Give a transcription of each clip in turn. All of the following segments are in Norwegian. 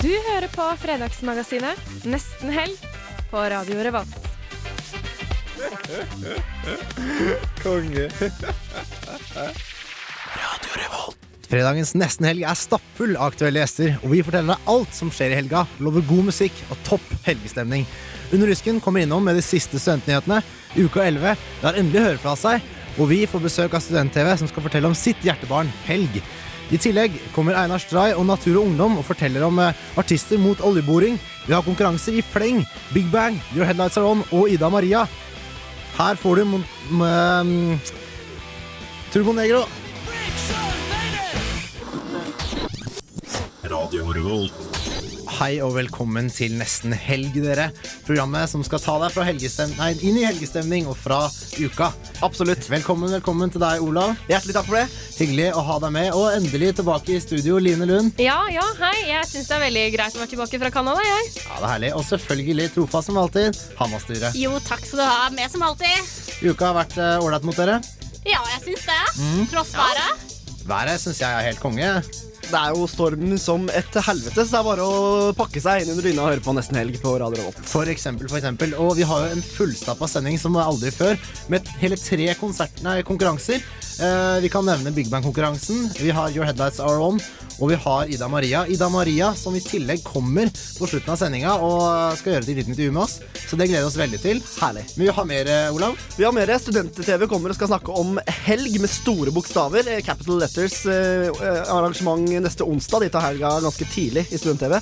Du hører på Fredagsmagasinet Nesten helg på Radio Revolt. Konge. Radio Revolt. Fredagens Nesten Helg er stappfull av aktuelle gjester, og vi forteller deg alt som skjer i helga, lover god musikk og topp helgestemning. Under Rusken kommer innom med de siste studentnyhetene. Uka 11 lar endelig høre fra seg, og vi får besøk av Student-TV, som skal fortelle om sitt hjertebarn, helg. I tillegg kommer Einar Stray og Natur og Ungdom og forteller om eh, artister mot oljeboring. Vi har konkurranser i Fleng, Big Bang, Your Headlights Are On og Ida Maria. Her får du m- Turbo Negro. Hei og velkommen til Nesten helg, dere. Programmet som skal ta deg fra helgestem nei, inn i helgestemning og fra uka. Absolutt. Velkommen velkommen til deg, Olav. Hjertelig takk for det. Hyggelig å ha deg med. Og endelig tilbake i studio, Line Lund. Ja, ja, hei. Jeg syns det er veldig greit å være tilbake fra Canada, jeg. Ja, det er herlig. Og selvfølgelig trofast som alltid, Hanna Sture. Jo, takk skal du ha. Med som alltid. Uka har vært eh, ålreit mot dere. Ja, jeg syns det. Tross været. Været syns jeg er helt konge. Det er jo storm som et helvete, så det er bare å pakke seg inn under dyna og høre på Nesten helg på Radio Revolt. For eksempel, for eksempel. Og vi har jo en fullstappa sending som aldri før, med hele tre konsertene nei, konkurranser. Eh, vi kan nevne Big Bang-konkurransen, vi har Your Headlights Are On, og vi har Ida Maria. Ida Maria som i tillegg kommer på slutten av sendinga og skal gjøre et lite intervju med oss. Så det gleder vi oss veldig til. Herlig. Men vi har mer, eh, Olav. Vi har mer. Student-TV kommer og skal snakke om helg med store bokstaver. Eh, Capital Letters eh, arrangement neste onsdag. De tar helga ganske tidlig i Student-TV.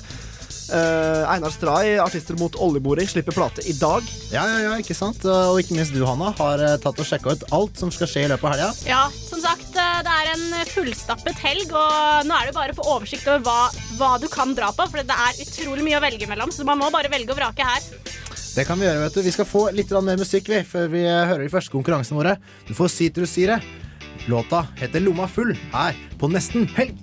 Uh, Einar Stray, artister mot oljeboring, slipper plate i dag. Ja, ja, ja, ikke sant? Og ikke minst du, Hanna, har eh, tatt og sjekka ut alt som skal skje i løpet av helga. Ja, som sagt, eh, det er en fullstappet helg, og nå er det bare å få oversikt over hva, hva du kan dra på, for det er utrolig mye å velge mellom, så man må bare velge og vrake her. Det kan vi gjøre, vet du. Vi skal få litt mer musikk vi, før vi eh, hører de første konkurransene våre. Du får Sitrussyre. Låta heter Lomma full her på Nesten helg.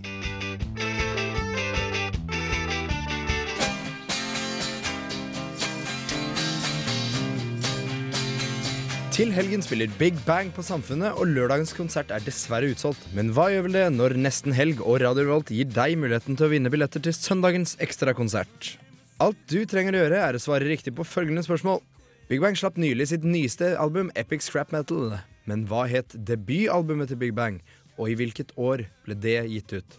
Til helgen spiller Big Bang på Samfunnet, og lørdagens konsert er dessverre utsolgt. Men hva gjør vel det når Nesten Helg og Radio Revolt gir deg muligheten til å vinne billetter til søndagens ekstrakonsert? Alt du trenger å gjøre, er å svare riktig på følgende spørsmål. Big Bang slapp nylig sitt nyeste album, Epic Scrap Metal. Men hva het debutalbumet til Big Bang, og i hvilket år ble det gitt ut?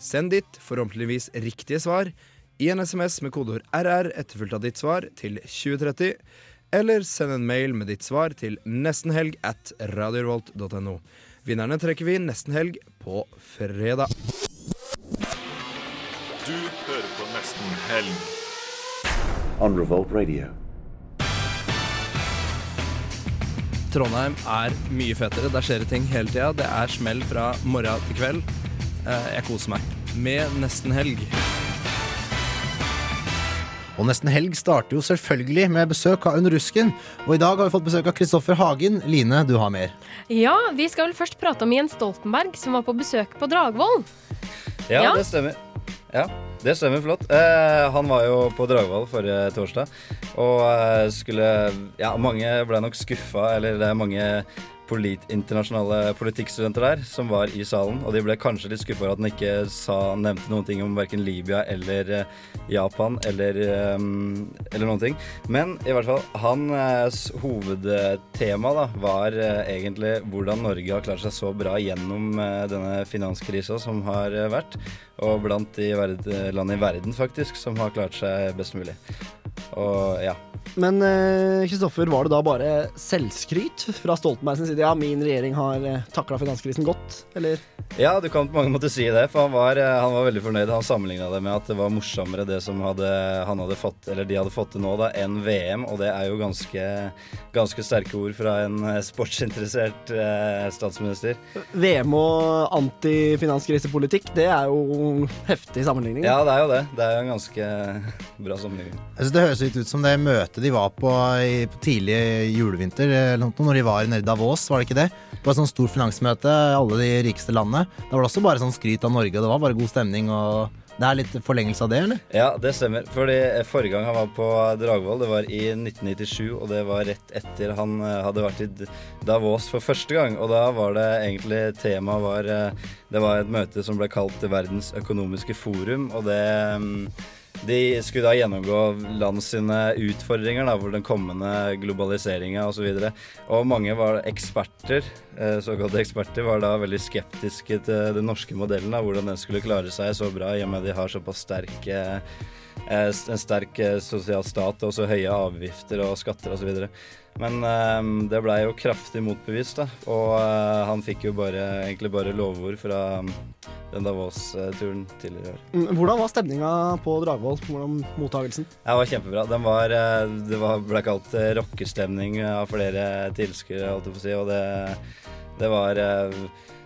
Send ditt forhåpentligvis riktige svar i en SMS med kodeord RR etterfulgt av ditt svar til 2030, eller send en mail med ditt svar til nestenhelg at radiorevolt.no. Vinnerne trekker vi nesten helg på fredag. Du hører på Nesten Helg. on Revolt Radio. Trondheim er mye fetere. Der skjer det ting hele tida. Det er smell fra morgen til kveld. Eh, Jeg koser meg med nesten helg. Og Nesten helg starter jo selvfølgelig med besøk av Under Rusken. Og i dag har vi fått besøk av Kristoffer Hagen. Line, du har mer. Ja, vi skal vel først prate om Jens Stoltenberg, som var på besøk på Dragvoll. Ja, Ja. det stemmer. Ja, det stemmer flott. Eh, han var jo på Dragvoll forrige torsdag, og eh, skulle Ja, mange ble nok skuffa, eller det er mange polit, internasjonale politikkstudenter der som var i salen, og de ble kanskje litt skuffa over at han ikke sa, nevnte noen ting om verken Libya eller eh, Japan eller, eh, eller noen ting. Men i hvert fall, hans hovedtema da, var eh, egentlig hvordan Norge har klart seg så bra gjennom eh, denne finanskrisa som har eh, vært, og blant de land i verden faktisk som har klart seg best mulig. Og ja. Men eh, Kristoffer, var det da bare selvskryt fra Stoltenberg sin side? Ja, min regjering har eh, takla finanskrisen godt, eller? Ja, du kan på mange måter si det, for han var, eh, han var veldig fornøyd. Han sammenligna det med at det var morsommere det som hadde, han hadde fått, eller de hadde fått til nå, da, enn VM. Og det er jo ganske, ganske sterke ord fra en eh, sportsinteressert eh, statsminister. VM og antifinanskrisepolitikk, det er jo heftig sammenligning. Ja, det er jo det. Det er jo en ganske bra sammenligning. Jeg synes Det høres litt ut som det møtet de var på, i, på tidlig julevinter, når de var nede i Davos, var det ikke det? Det var et sånt stort finansmøte i alle de rikeste landene. Da var det også bare sånn skryt av Norge, og det var bare god stemning. og det er litt forlengelse av det, eller? Ja, det stemmer. Fordi Forrige gang han var på Dragvoll, det var i 1997, og det var rett etter han eh, hadde vært i Davos for første gang. Og da var det egentlig temaet var eh, Det var et møte som ble kalt Verdens økonomiske forum, og det mm, de skulle da gjennomgå land sine utfordringer da, for den kommende globaliseringa osv. Og, så og mange var eksperter, eh, såkalte eksperter, var da veldig skeptiske til den norske modellen. Da, hvordan den skulle klare seg så bra i og med at de har såpass sterk eh, en sterk sosial stat og så høye avgifter og skatter osv. Men um, det blei jo kraftig motbevist, da. Og uh, han fikk jo bare, egentlig bare lovord fra um, den Davos-turen tidligere i år. Mm, hvordan var stemninga på Dragvoll? Hvordan mottagelsen? Det var kjempebra. Den var, uh, det var, ble kalt uh, rockestemning av flere tilskuere, holdt jeg på å si. Og det, det var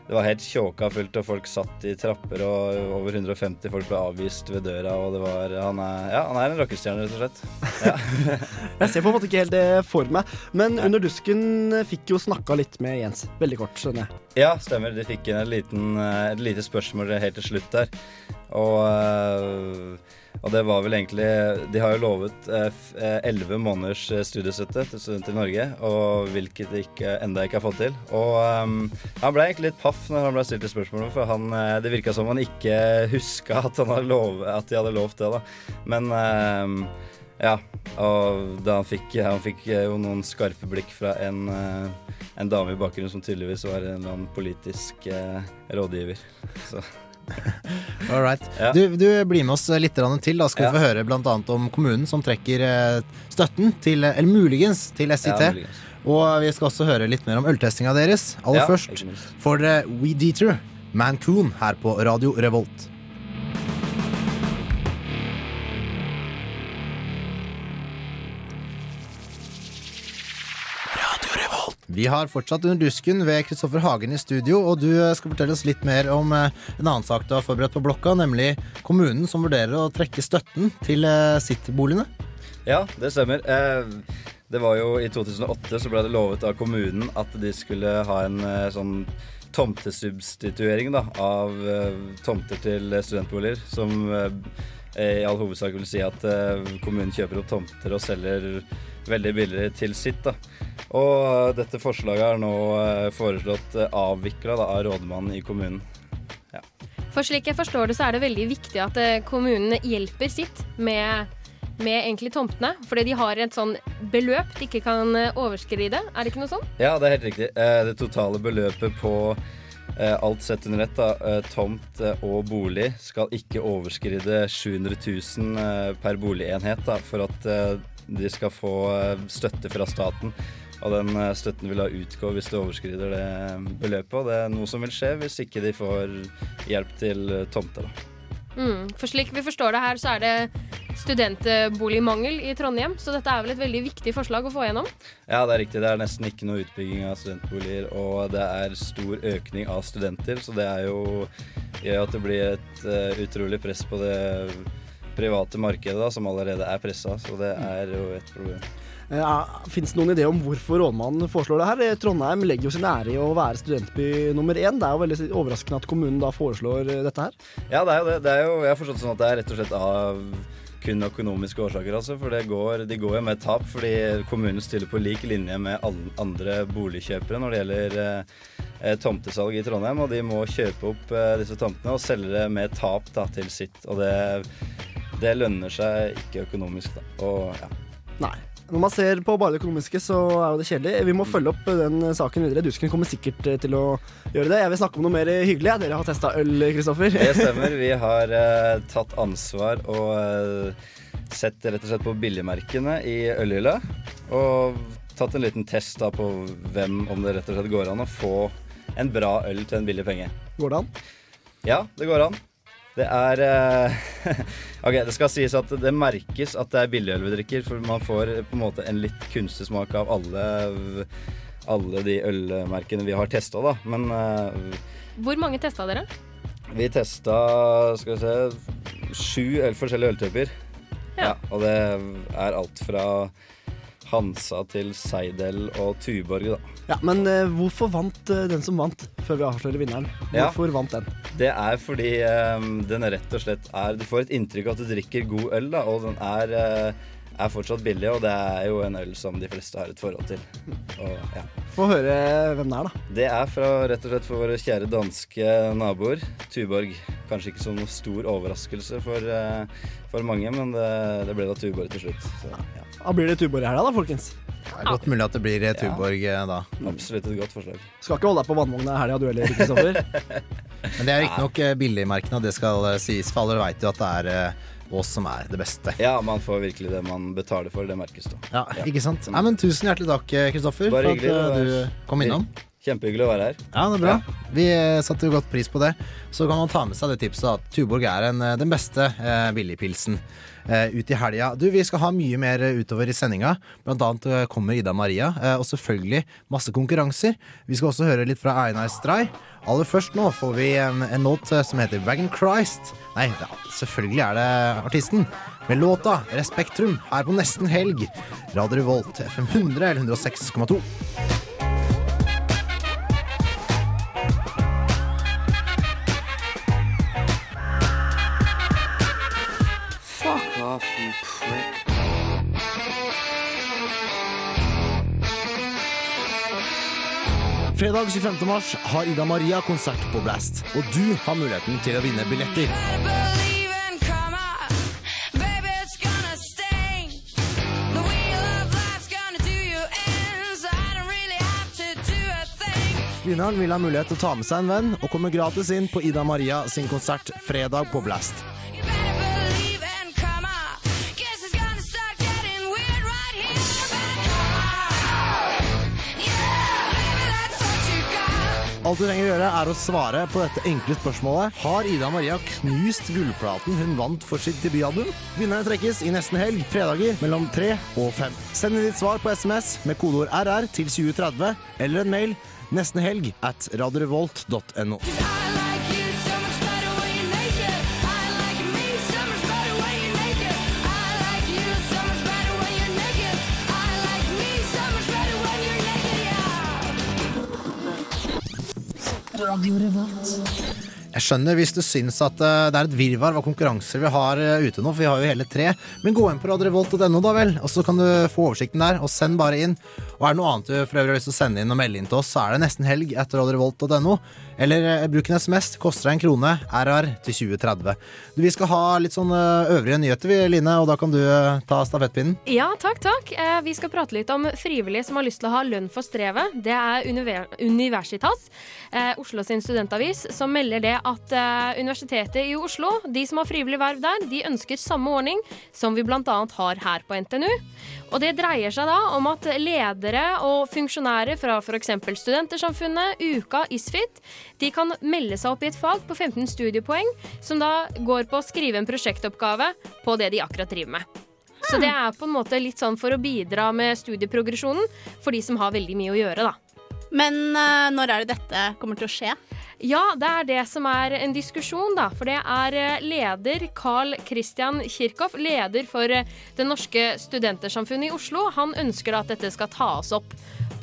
det var helt tjåka fullt, og folk satt i trapper, og over 150 folk ble avvist ved døra, og det var Han er, ja, han er en rockestjerne, rett og slett. Ja. jeg ser på en måte ikke helt det for meg, men Under dusken fikk jo snakka litt med Jens. Veldig kort, skjønner jeg. Ja, stemmer. De fikk en liten, et lite spørsmål helt til slutt der, og og det var vel egentlig De har jo lovet elleve måneders studiestøtte til studenter i Norge, og hvilket de ikke, enda ikke har fått til. Og um, han ble egentlig litt paff når han ble stilt det spørsmålet, for han, det virka som han ikke huska at, at, de hadde lovt det, da. Men um, ja. Og da han fikk, han fikk jo noen skarpe blikk fra en, en dame i bakgrunnen som tydeligvis var en eller annen politisk eh, rådgiver. Så All right. Ja. Du, du, blir med oss litt til. Da skal vi få høre bl.a. om kommunen som trekker eh, støtten til, eller muligens, til SIT. Ja, og vi skal også høre litt mer om øltestinga deres. Aller først får dere Weed Eater, Mancoon, her på Radio Revolt. Vi har fortsatt Under dusken ved Kristoffer Hagen i studio, og du eh, skal fortelle oss litt mer om eh, en annen sak du har forberedt på blokka, nemlig kommunen som vurderer å trekke støtten til sittboligene. Ja, det stemmer. Eh, det var jo I 2008 så ble det lovet av kommunen at de skulle ha en eh, sånn tomtesubstituering da, av eh, tomter til studentboliger. Som eh, i all hovedsak vil si at eh, kommunen kjøper opp tomter og selger veldig billig til sitt. da. Og dette forslaget er nå eh, foreslått eh, avvikla av rådmannen i kommunen. For slik jeg forstår det, så er det veldig viktig at eh, kommunene hjelper sitt med, med egentlig tomtene. Fordi de har et sånn beløp de ikke kan overskride. Er det ikke noe sånn? Ja, det er helt riktig. Det totale beløpet på alt sett under ett, da, tomt og bolig, skal ikke overskride 700 000 eh, per boligenhet da, for at de skal få eh, støtte fra staten. Og den eh, støtten vil da utgå hvis de overskrider det beløpet. Og det er noe som vil skje hvis ikke de får hjelp til eh, tomter. da. Mm. For slik vi forstår det her, så er det studentboligmangel i Trondheim. Så dette er vel et veldig viktig forslag å få gjennom? Ja, det er riktig. Det er nesten ikke noe utbygging av studentboliger, og det er stor økning av studenter, så det er jo gjør at det blir et uh, utrolig press på det private markedet, da, som allerede er pressa, så det er jo et problem. Ja, Fins det noen idé om hvorfor rådmannen foreslår det her? Eh, Trondheim legger jo sin ære i å være studentby nummer én. Det er jo veldig overraskende at kommunen da foreslår eh, dette her. Ja, det er jo det. det er jo, jeg har forstått sånn at det er rett og slett av kun økonomiske årsaker, altså. For det går, de går jo med tap fordi kommunen stiller på lik linje med alle andre boligkjøpere når det gjelder eh, eh, tomtesalg i Trondheim. Og de må kjøpe opp eh, disse tomtene og selge det med tap da, til sitt. Og det, det lønner seg ikke økonomisk, da. Og ja. Nei. Når man ser på bare det økonomiske, så er det kjedelig. Vi må følge opp den saken videre. Dusken kommer sikkert eh, til å gjøre det. Jeg vil snakke om noe mer hyggelig. Dere har testa øl, Kristoffer. Det stemmer. Vi har uh, tatt ansvar og uh, sett rett og slett på billigmerkene i ølhylla. Og tatt en liten test da på hvem, om det rett og slett går an å få en bra øl til en billig penge. Går det an? Ja, det går an. Det er eh, Ok, det skal sies at det merkes at det er billigøl vi drikker, for man får på en måte en litt kunstig smak av alle, alle de ølmerkene vi har testa, da. Men eh, Hvor mange testa dere? vi testa skal vi se sju forskjellige øltyper. Ja. Og det er alt fra Hansa til Seidel og Tuborg, da. Ja, Men uh, hvorfor vant uh, den som vant, før vi avslører vinneren? Ja. Hvorfor vant den? Det er fordi eh, den rett og slett er Du får et inntrykk av at du drikker god øl, da, og den er, uh, er fortsatt billig, og det er jo en øl som de fleste har et forhold til. Og, ja. Få høre hvem det er, da. Det er fra rett og slett for våre kjære danske naboer. Tuborg. Kanskje ikke som noen stor overraskelse for, for mange, men det, det ble da Tuborg til slutt. Så, ja. Da blir det Tuborg i helga, da, folkens. Det er godt mulig at det blir eh, Tuborg eh, da. Absolutt et godt forslag. Skal ikke holde deg på vannvogna i helga, du heller, Kristoffer. Men det er riktignok eh, billigmerkene, det skal sies, for alle vet jo at det er oss som er det beste. Ja, man får virkelig det man betaler for. Det merkes da. Ja, ikke sant? Nei, men Tusen hjertelig takk, Kristoffer, for at du kom innom. Kjempehyggelig å være her. Ja, det er bra. Vi eh, satte jo godt pris på det. Så kan man ta med seg det tipset at Tuborg er en, den beste eh, billigpilsen ut i helga. Du, vi skal ha mye mer eh, utover i sendinga. Blant annet eh, kommer Ida Maria, eh, og selvfølgelig masse konkurranser. Vi skal også høre litt fra Einar Stray. Aller først nå får vi en, en låt eh, som heter Wagon Christ. Nei, ja, selvfølgelig er det artisten. Med låta Respektrum her på nesten helg. Radio Revolt FM 100 eller 106,2. Fredag 25. mars har Ida Maria konsert på Blast, og du har muligheten til å vinne billetter. Vinneren vil ha mulighet til å ta med seg en venn og komme gratis inn på Ida Maria sin konsert fredag på Blast. Alt du trenger å gjøre, er å svare på dette enkle spørsmålet. Har Ida Maria knust gullplaten hun vant for sitt debutalbum? Vinnerne trekkes i nesten helg, fredager mellom tre og fem. Send inn ditt svar på SMS med kodeord RR til 2030, eller en mail nestenhelg at radiorevolt.no. Jeg skjønner hvis du syns at eh, det er et virvar av konkurranser vi har eh, ute nå, for vi har jo hele tre. Men gå inn på radiorevolt.no, da vel, og så kan du få oversikten der. Og send bare inn. Og er det noe annet du for øvrig har lyst til å sende inn og melde inn til oss, så er det nesten helg etter radiorevolt.no. Eller eh, bruk en SMS. Koster en krone. RR til 2030. Du, vi skal ha litt sånn eh, øvrige nyheter, Line, og da kan du eh, ta stafettpinnen. Ja, takk, takk. Vi skal prate litt om frivillige som har lyst til å ha lønn for strevet. Det er Universitas, Oslo sin studentavis, som melder det at Universitetet i Oslo, de som har frivillig verv der, de ønsker samme ordning som vi bl.a. har her på NTNU. Og det dreier seg da om at ledere og funksjonærer fra f.eks. Studentersamfunnet, Uka, Isfit, de kan melde seg opp i et fag på 15 studiepoeng, som da går på å skrive en prosjektoppgave på det de akkurat driver med. Så det er på en måte litt sånn for å bidra med studieprogresjonen for de som har veldig mye å gjøre, da. Men eh, når er det dette kommer til å skje? Ja, det er det som er en diskusjon, da. For det er eh, leder Carl Christian Kirchhoff, leder for eh, Det norske studentersamfunnet i Oslo. Han ønsker da at dette skal tas opp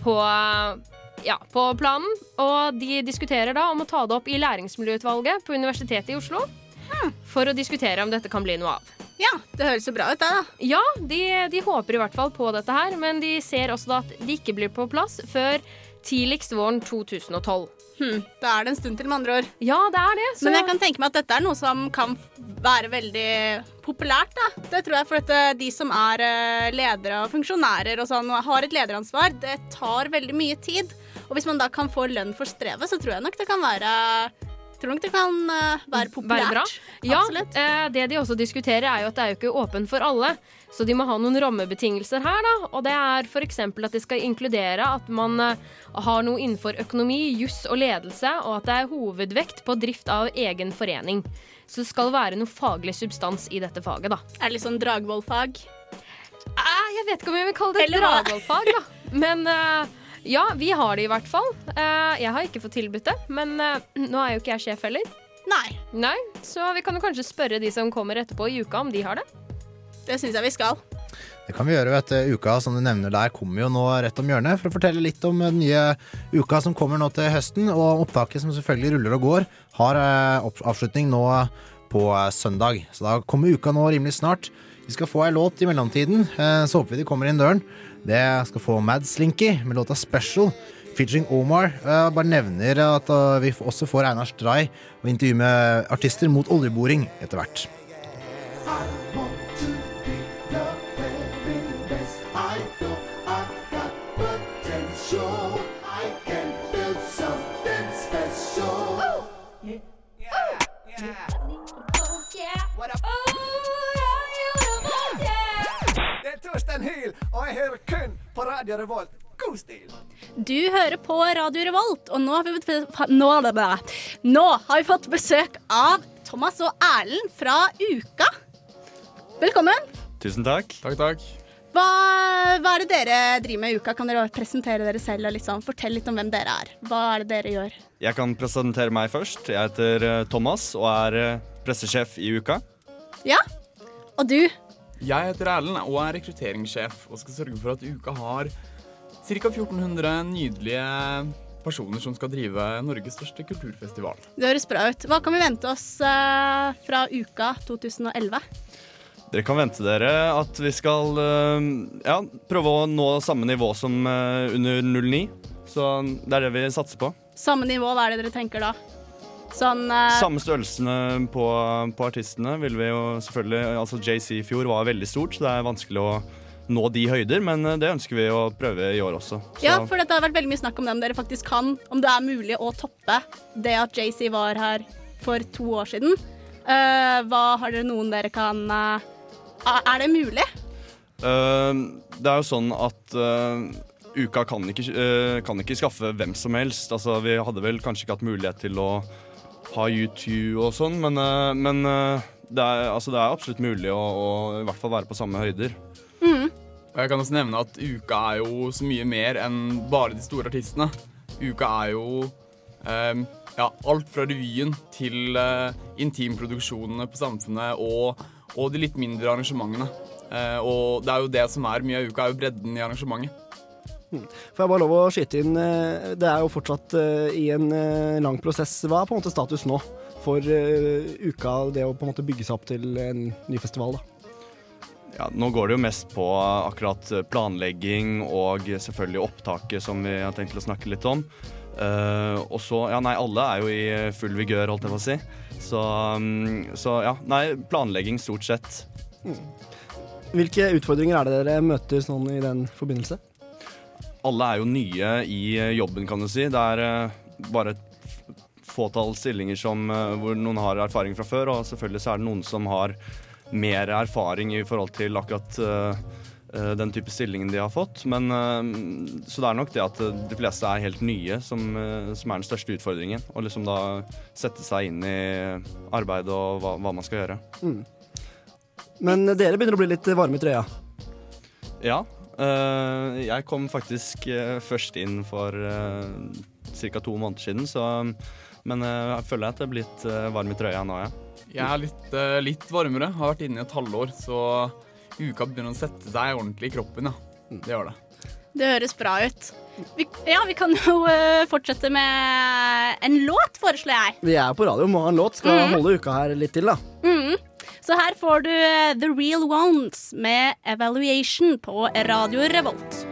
på, eh, ja, på planen. Og de diskuterer da om å ta det opp i læringsmiljøutvalget på Universitetet i Oslo. For å diskutere om dette kan bli noe av. Ja, det høres jo bra ut, det, da. Ja, de, de håper i hvert fall på dette her, men de ser også da at det ikke blir på plass før tidligst våren 2012. Hmm, da er det en stund til, med andre ord. Ja, det er det. Så Men jeg kan tenke meg at dette er noe som kan være veldig populært. da. Det tror jeg for at eh, de som er eh, ledere og funksjonærer og sånn, og har et lederansvar, det tar veldig mye tid. Og hvis man da kan få lønn for strevet, så tror jeg nok det kan være Tror nok det kan eh, være populært. Være. Ja, eh, det de også diskuterer, er jo at det er jo ikke åpen for alle. Så de må ha noen rammebetingelser her, da. Og det er f.eks. at det skal inkludere at man eh, har noe innenfor økonomi, juss og ledelse, og at det er hovedvekt på drift av egen forening. Så det skal være noe faglig substans i dette faget, da. Er det litt sånn Dragvoll-fag? Jeg vet ikke om jeg vil kalle det et Dragvoll-fag, da. Men eh, ja, vi har det i hvert fall. Eh, jeg har ikke fått tilbudt det, men eh, nå er jo ikke jeg sjef heller. Nei. Nei, Så vi kan jo kanskje spørre de som kommer etterpå i uka, om de har det. Det syns jeg vi skal. Det kan vi gjøre, vet du. Uka som du nevner der kommer jo nå rett om hjørnet for å fortelle litt om den nye uka som kommer nå til høsten. Og opptaket som selvfølgelig ruller og går, har eh, avslutning nå på eh, søndag. Så da kommer uka nå rimelig snart. Vi skal få ei låt i mellomtiden, eh, så håper vi de kommer inn døren. Det skal få Mad Slinky med låta Special. Featuring Omar. Jeg bare nevner at eh, vi også får Einar Stray og intervju med artister mot oljeboring etter hvert. Det er Torstein Hyl, og jeg hører kun på Radio Revolt. God stil! Du hører på Radio Revolt, og nå har vi, fått- nå, nå har vi fått besøk av Thomas og Erlend fra Uka. Velkommen. Tusen takk. Takk, takk. Hva, hva er det dere driver med i Uka? Kan dere presentere dere selv og litt sånn, fortelle litt om hvem dere er? Hva er det dere gjør? Jeg kan presentere meg først. Jeg heter eh, Thomas og er eh, pressesjef i Uka. Ja? Og du? Jeg heter Erlend og er rekrutteringssjef og skal sørge for at Uka har ca. 1400 nydelige personer som skal drive Norges største kulturfestival. Det høres bra ut. Hva kan vi vente oss eh, fra Uka 2011? Dere kan vente dere at vi skal eh, ja, prøve å nå samme nivå som eh, under 09. Så det er det vi satser på. Samme nivå, hva er det dere tenker da? Sånn uh... Samme størrelsene på, på artistene vil vi jo selvfølgelig Altså JC i fjor var veldig stort, så det er vanskelig å nå de høyder, men eh, det ønsker vi å prøve i år også. Så Ja, for det har vært veldig mye snakk om det, om dere faktisk kan, om det er mulig å toppe det at JC var her for to år siden. Uh, hva har dere noen dere kan uh, Er det mulig? Uh, det er jo sånn at Uka kan ikke, kan ikke skaffe hvem som helst. Altså, vi hadde vel kanskje ikke hatt mulighet til å ha U2 og sånn, men, eh, men eh, det, er, altså, det er absolutt mulig å, å i hvert fall være på samme høyder. Og jeg kan også nevne at Uka er jo så mye mer enn bare de store artistene. Uka er jo um, ja, alt fra revyen til uh, intimproduksjonene på Samfunnet og, og de litt mindre arrangementene. Uh, og det er jo det som er mye av Uka, er jo bredden i arrangementet. Får jeg bare lov å skyte inn eh, Det er jo fortsatt eh, i en eh, lang prosess. Hva er på en måte status nå for uka, det å på en måte bygge seg opp til en ny festival? da? Ja, nå går det jo mest på akkurat planlegging og selvfølgelig opptaket, som vi har tenkt å snakke litt om. Uh, og så Ja, nei, alle er jo i full vigør, holdt jeg på å si. Så, um, så ja, nei, planlegging stort sett. Hvilke utfordringer er det dere møter sånn i den forbindelse? Alle er jo nye i jobben, kan du si. Det er eh, bare et fåtall stillinger som, eh, hvor noen har erfaring fra før, og selvfølgelig så er det noen som har mer erfaring i forhold til akkurat eh, eh, den type stillingen de har fått. Men, eh, så det er nok det at eh, de fleste er helt nye som, eh, som er den største utfordringen. Å liksom da sette seg inn i arbeidet og hva, hva man skal gjøre. Mm. Men dere begynner å bli litt varme i trøya. Ja. Eh, jeg kom faktisk eh, først inn for uh, ca. to måneder siden, så Men eh, jeg føler at jeg er blitt eh, varm i trøya nå, ja. Jeg er litt, eh, litt varmere, har vært inne i et halvår, så Uka begynner å sette seg ordentlig i kroppen, ja. Det gjør det. Det høres bra ut. Vi, ja, vi kan jo eh, fortsette med en låt, foreslår jeg. Vi er på radio, må ha en låt. Skal mm. holde uka her litt til, da. Mhm. Så her får du eh, The Real Ones med Evaluation på Radio Revolt.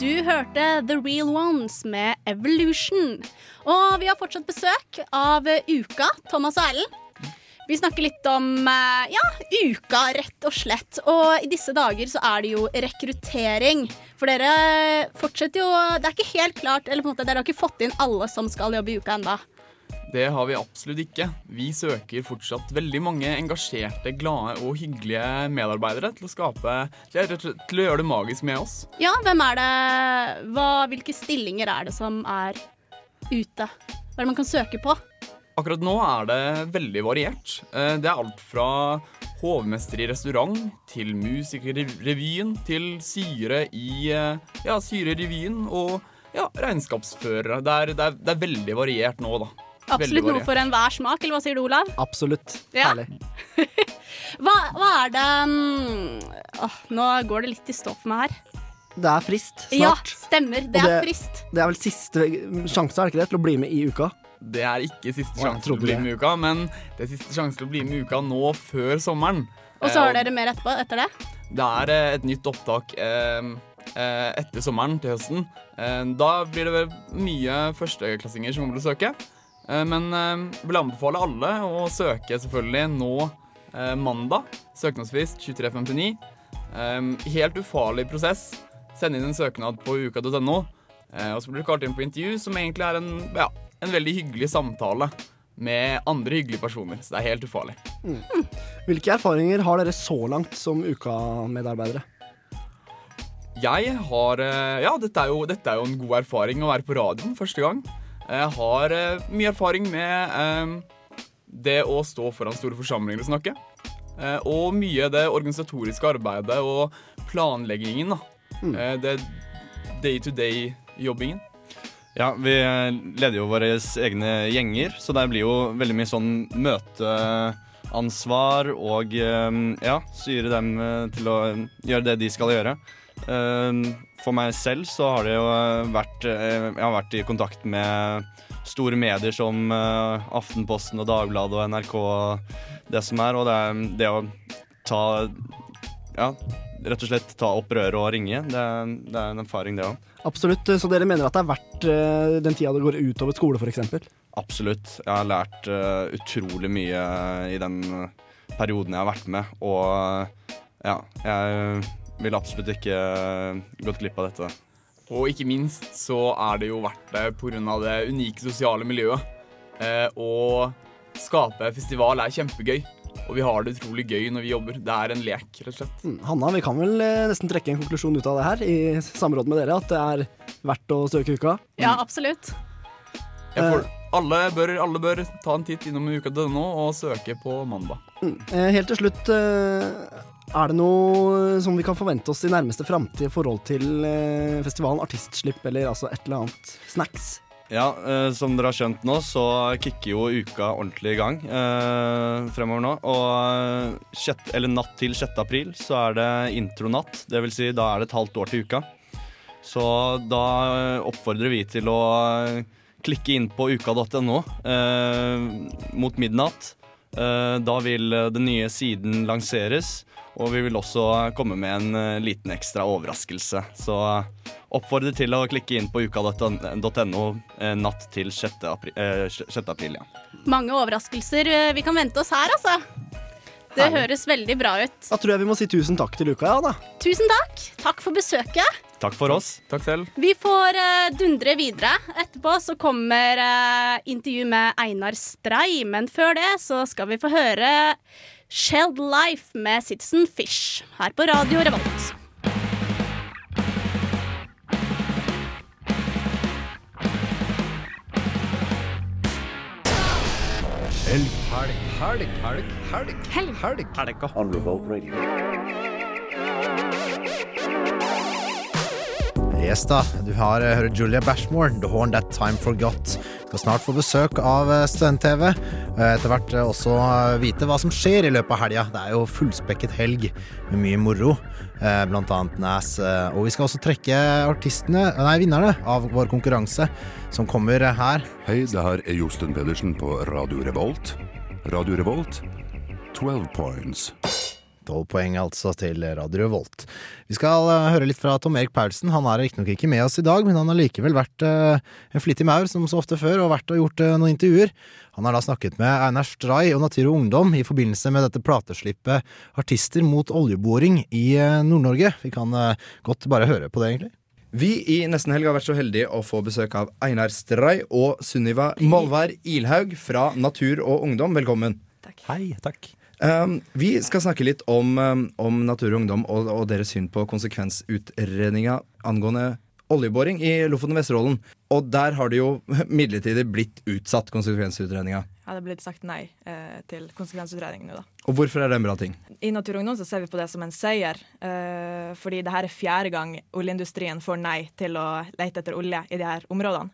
Du hørte The Real Ones med Evolution. Og vi har fortsatt besøk av Uka, Thomas og Erlend. Vi snakker litt om eh, ja, uka, rett og slett. Og i disse dager så er det jo rekruttering. For dere fortsetter jo Det er ikke helt klart, eller på en måte, dere har ikke fått inn alle som skal jobbe i uka enda. Det har vi absolutt ikke. Vi søker fortsatt veldig mange engasjerte, glade og hyggelige medarbeidere til å skape til, å gjøre det magisk med oss. Ja, hvem er det hva, Hvilke stillinger er det som er ute? Hva er det man kan søke på? Akkurat nå er det veldig variert. Eh, Det er alt fra hovmester i restaurant til musiker i revyen til syre i eh, ja, syre i revyen og ja, regnskapsførere. Det er, det, er, det er veldig variert nå, da. Absolutt noe for enhver smak, eller hva sier du, Olav? Absolutt. Ja. Herlig. Hva, hva er det mm, åh, Nå går det litt i stå for meg her. Det er frist snart. Ja, stemmer. Det det er frist. Det er vel siste sjanse, er det ikke det, til å bli med i uka? Det er ikke siste sjanse til å bli med i uka, men det er siste sjanse til å bli med i uka nå før sommeren. Og så Eh, har dere mer etterpå, etter det? Det er eh, et nytt opptak eh, eh, etter sommeren til høsten. Eh, da blir det vel mye førsteklassinger som kommer til å søke. Eh, men eh, vil anbefale alle å søke selvfølgelig nå eh, mandag. Søknadsfrist 23.59. Eh, helt ufarlig prosess. Send inn en søknad på uka.no. Eh, og så blir du kalt inn på intervju, som egentlig er en, ja, en veldig hyggelig samtale med andre hyggelige personer. Så det er helt ufarlig. Mm. Hvilke erfaringer har dere så langt som uka-medarbeidere? Jeg har eh, Ja, dette er, jo, dette er jo en god erfaring å være på radioen første gang. Jeg har eh, mye erfaring med eh, det å stå foran store forsamlinger og snakke. Eh, og mye det organisatoriske arbeidet og planleggingen. da. Eh, det day-to-day-jobbingen. Ja, vi leder jo våre egne gjenger, så det blir jo veldig mye sånn møteansvar og eh, ja, styre dem eh, til å gjøre det de skal gjøre. Eh, For meg selv så har det jo vært eh, Jeg har vært i kontakt med store medier som eh, Aftenposten og Dagbladet og NRK og det som er, og det, er det å ta Ja, rett og slett ta opp røret og ringe, det, det er en erfaring, det òg. Absolutt, Så dere mener at det er verdt eh, den tida det går utover skole, f.eks.? Absolutt. Jeg har lært uh, utrolig mye i den eh, perioden jeg har vært med, og eh, ja, jeg vil absolutt ikke uh, gått glipp av dette. Og ikke minst så er det jo verdt det pga. det unike sosiale miljøet. Eh, å skape festival er kjempegøy, og vi har det utrolig gøy når vi jobber. Det er en lek, rett og slett. Mm, Hanna, vi kan vel eh, nesten trekke en konklusjon ut av det her, i samråd med dere, at det er verdt å søke uka? Ja, absolutt. Jeg får, alle, bør, alle bør ta en titt innom uka.no og søke på mandag. Mm. Eh, Helt til slutt, eh, er det noe som vi kan forvente oss i nærmeste framtid i forhold til eh, festivalen Artistslipp, eller altså et eller annet snacks? Ja, eh, som dere har skjønt nå, så kicker jo uka ordentlig i gang eh, fremover nå. Og eh, sjett, natt til 6. april så er det intronatt. Det vil si, da er det et halvt år til uka. Så da eh, oppfordrer vi til å eh, klikke inn på uka.no eh, mot midnatt. Eh, da vil eh, den nye siden lanseres, og vi vil også komme med en eh, liten ekstra overraskelse. Så oppfordre til å klikke inn på uka.no eh, natt til 6. april. Eh, 6. april ja. Mange overraskelser eh, vi kan vente oss her, altså. Det Herlig. høres veldig bra ut. Da tror jeg vi må si tusen takk til uka, ja da. Tusen takk. Takk for besøket. Takk for oss. Takk selv. Vi får uh, dundre videre. Etterpå så kommer uh, intervju med Einar Strei, men før det så skal vi få høre Shelled Life med Citizen Fish her på Radio Revolt. Helg, helg, helg, helg, helg, helg, helg. Helg. Revolt Yes da, du har eh, hørt Julia Bashmore, The Horn That Time Forgot. Skal snart få besøk av eh, Student-TV. og Etter hvert eh, også eh, vite hva som skjer i løpet av helga. Det er jo fullspekket helg med mye moro, eh, blant annet Nas. eh, Og vi skal også trekke artistene, nei, vinnerne av vår konkurranse, som kommer eh, her. Hei, det her er Josten Pedersen på Radio Revolt. Radio Revolt, 12 points. Tolv poeng altså til Radio Volt. Vi skal eh, høre litt fra Tom Erik Paulsen. Han er riktignok ikke med oss i dag, men han har likevel vært eh, en flittig maur som så ofte før, og vært og gjort eh, noen intervjuer. Han har da snakket med Einar Stray og Natur og Ungdom i forbindelse med dette plateslippet Artister mot oljeboring i Nord-Norge. Vi kan godt bare høre på det, egentlig. Vi i Nesten Helg har vært så heldige å få besøk av Einar Stray og Sunniva Molvær Ilhaug fra Natur og Ungdom. Velkommen. Hei, takk. Um, vi skal snakke litt om, um, om Natur og Ungdom og, og deres syn på konsekvensutredninga angående oljeboring i Lofoten og Vesterålen. Og der har det jo midlertidig blitt utsatt konsekvensutredninga. Ja, det er blitt sagt nei eh, til konsekvensutredning nå, da. Og hvorfor er det en bra ting? I Natur og Ungdom så ser vi på det som en seier, eh, fordi det her er fjerde gang oljeindustrien får nei til å lete etter olje i de her områdene.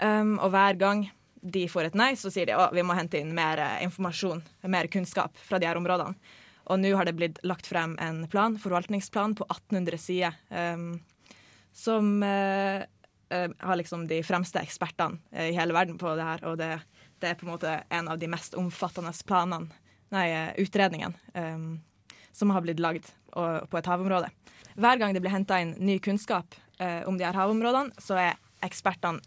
Um, og hver gang de får et nei, så sier de at vi må hente inn mer eh, informasjon, mer kunnskap fra de her områdene. Og nå har det blitt lagt frem en plan, forvaltningsplan på 1800 sider, um, som eh, har liksom de fremste ekspertene i hele verden på det her. Og det, det er på en måte en av de mest omfattende planene, nei, utredningen, um, som har blitt lagd på et havområde. Hver gang det blir henta inn ny kunnskap uh, om de her havområdene, så er ekspertene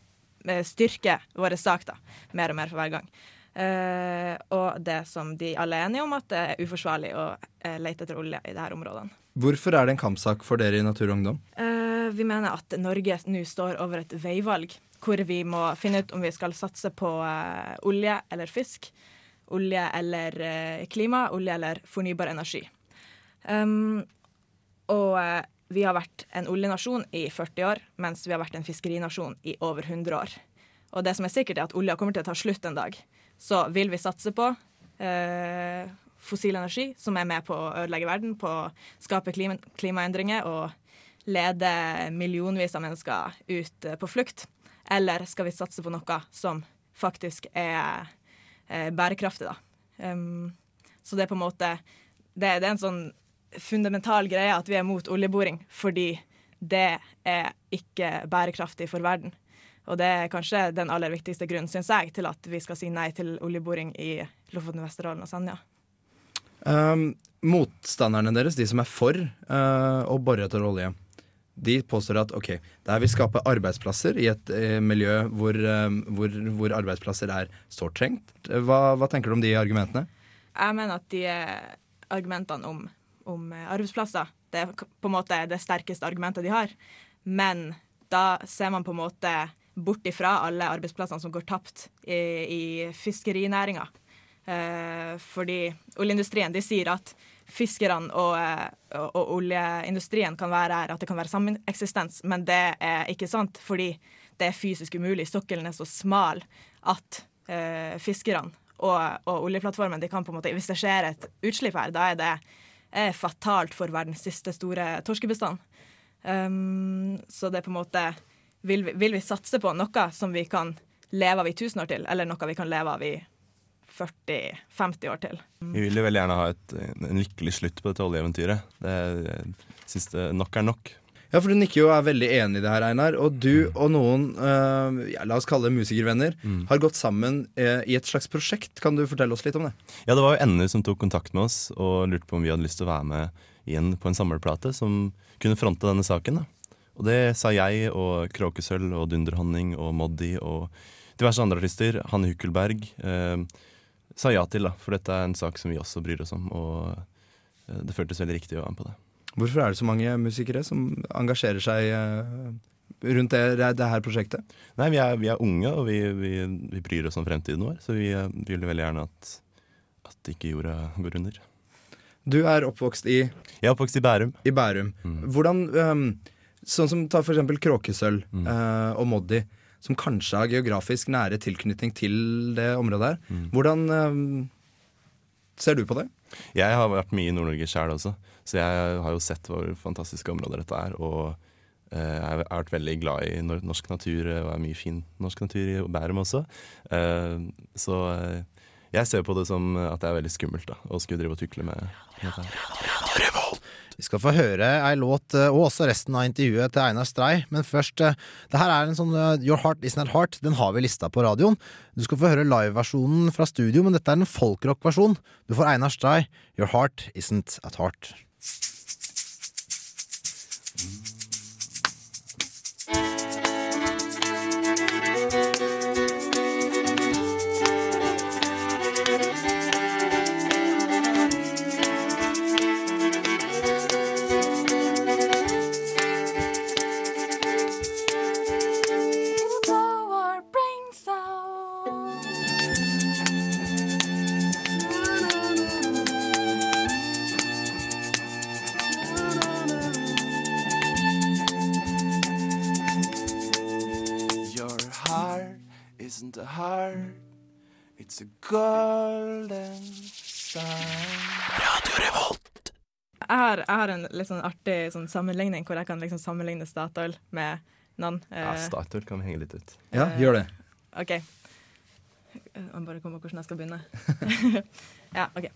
styrker vår sak da, mer og mer for hver gang. Uh, og det som de alle er enige om, at det er uforsvarlig å uh, lete etter olje i disse områdene. Hvorfor er det en kampsak for dere i Natur og Ungdom? Uh, vi mener at Norge nå står over et veivalg, hvor vi må finne ut om vi skal satse på eh, olje eller fisk, olje eller eh, klima, olje eller fornybar energi. Um, og eh, vi har vært en oljenasjon i 40 år, mens vi har vært en fiskerinasjon i over 100 år. Og det som er sikkert, er at olja kommer til å ta slutt en dag. Så vil vi satse på eh, fossil energi, som er med på å ødelegge verden, på å skape klima klimaendringer og lede millionvis av mennesker ut eh, på flukt? Eller skal vi satse på noe som faktisk er eh, bærekraftig, da? Um, så det er på en måte det, det er en sånn fundamental greie at vi er mot oljeboring, fordi det er ikke bærekraftig for verden. Og det er kanskje den aller viktigste grunnen, syns jeg, til at vi skal si nei til oljeboring i Lofoten, Vesterålen og Senja. Um, motstanderne deres, de som er for uh, å bore etter olje, de påstår at ok, det her vil skape arbeidsplasser i et uh, miljø hvor, uh, hvor, hvor arbeidsplasser er sårt trengt. Hva, hva tenker du om de argumentene? Jeg mener at de argumentene om, om arbeidsplasser det er på en måte det sterkeste argumentet de har. Men da ser man på en måte bort ifra alle arbeidsplassene som går tapt i, i fiskerinæringa. Eh, fordi oljeindustrien de sier at fiskerne og, eh, og, og oljeindustrien kan være her, at det kan være sameksistens, men det er ikke sant, fordi det er fysisk umulig. Sokkelen er så smal at eh, fiskerne og, og oljeplattformen de kan på en måte, Hvis det skjer et utslipp her, da er det er fatalt for verdens siste store torskebestand. Um, så det er på en måte vil vi, vil vi satse på noe som vi kan leve av i tusen år til, eller noe vi kan leve av i 40-50 år til? Vi vil jo veldig gjerne ha et, en lykkelig slutt på dette oljeeventyret. Det, jeg synes det nok er nok. Ja, for du nikker jo og er veldig enig i det her, Einar. Og du og noen, øh, ja, la oss kalle det musikervenner, har gått sammen øh, i et slags prosjekt. Kan du fortelle oss litt om det? Ja, det var jo NU som tok kontakt med oss og lurte på om vi hadde lyst til å være med igjen på en samleplate som kunne fronte denne saken. da. Og det sa jeg og Kråkesølv og Dunderhonning og Moddi og diverse andre artister. Hanne Hukkelberg eh, sa ja til, da, for dette er en sak som vi også bryr oss om. Og eh, det føltes veldig riktig å være med på det. Hvorfor er det så mange musikere som engasjerer seg øh, rundt det, det her prosjektet? Nei, Vi er, vi er unge, og vi, vi, vi bryr oss om fremtiden vår. Så vi, eh, vi vil veldig gjerne at, at ikke jorda går under. Du er oppvokst i Jeg er oppvokst i Bærum. I Bærum. Hvordan øhm, Sånn som ta eksempel Kråkesølv øh, og Moddi, som kanskje har geografisk nære tilknytning til det området her. Hvordan øhm, ser du på det? Jeg har vært mye i Nord-Norge sjøl også, så jeg har jo sett hvor fantastiske områder dette er. Og eh, jeg har vært veldig glad i norsk natur, og er mye fin norsk natur i Bærum også. Eh, så eh, jeg ser på det som at det er veldig skummelt da, å skulle drive og tukle med dette. Vi skal få høre ei låt eh, og også resten av intervjuet til Einar Strei, men først eh, Det her er en sånn eh, Your Heart Isn't At Heart. Den har vi lista på radioen. Du skal få høre liveversjonen fra studio, men dette er en folkrock-versjon. Du får Einar Strei, Your Heart Isn't At Heart. Your it's a golden sun. Jeg har, jeg har en litt sånn artig sånn sammenligning hvor jeg kan liksom sammenligne Statoil med noen. Ja, eh, Statoil kan vi henge litt ut. Ja, gjør det. OK. Jeg må bare komme på hvordan jeg skal begynne. ja, OK.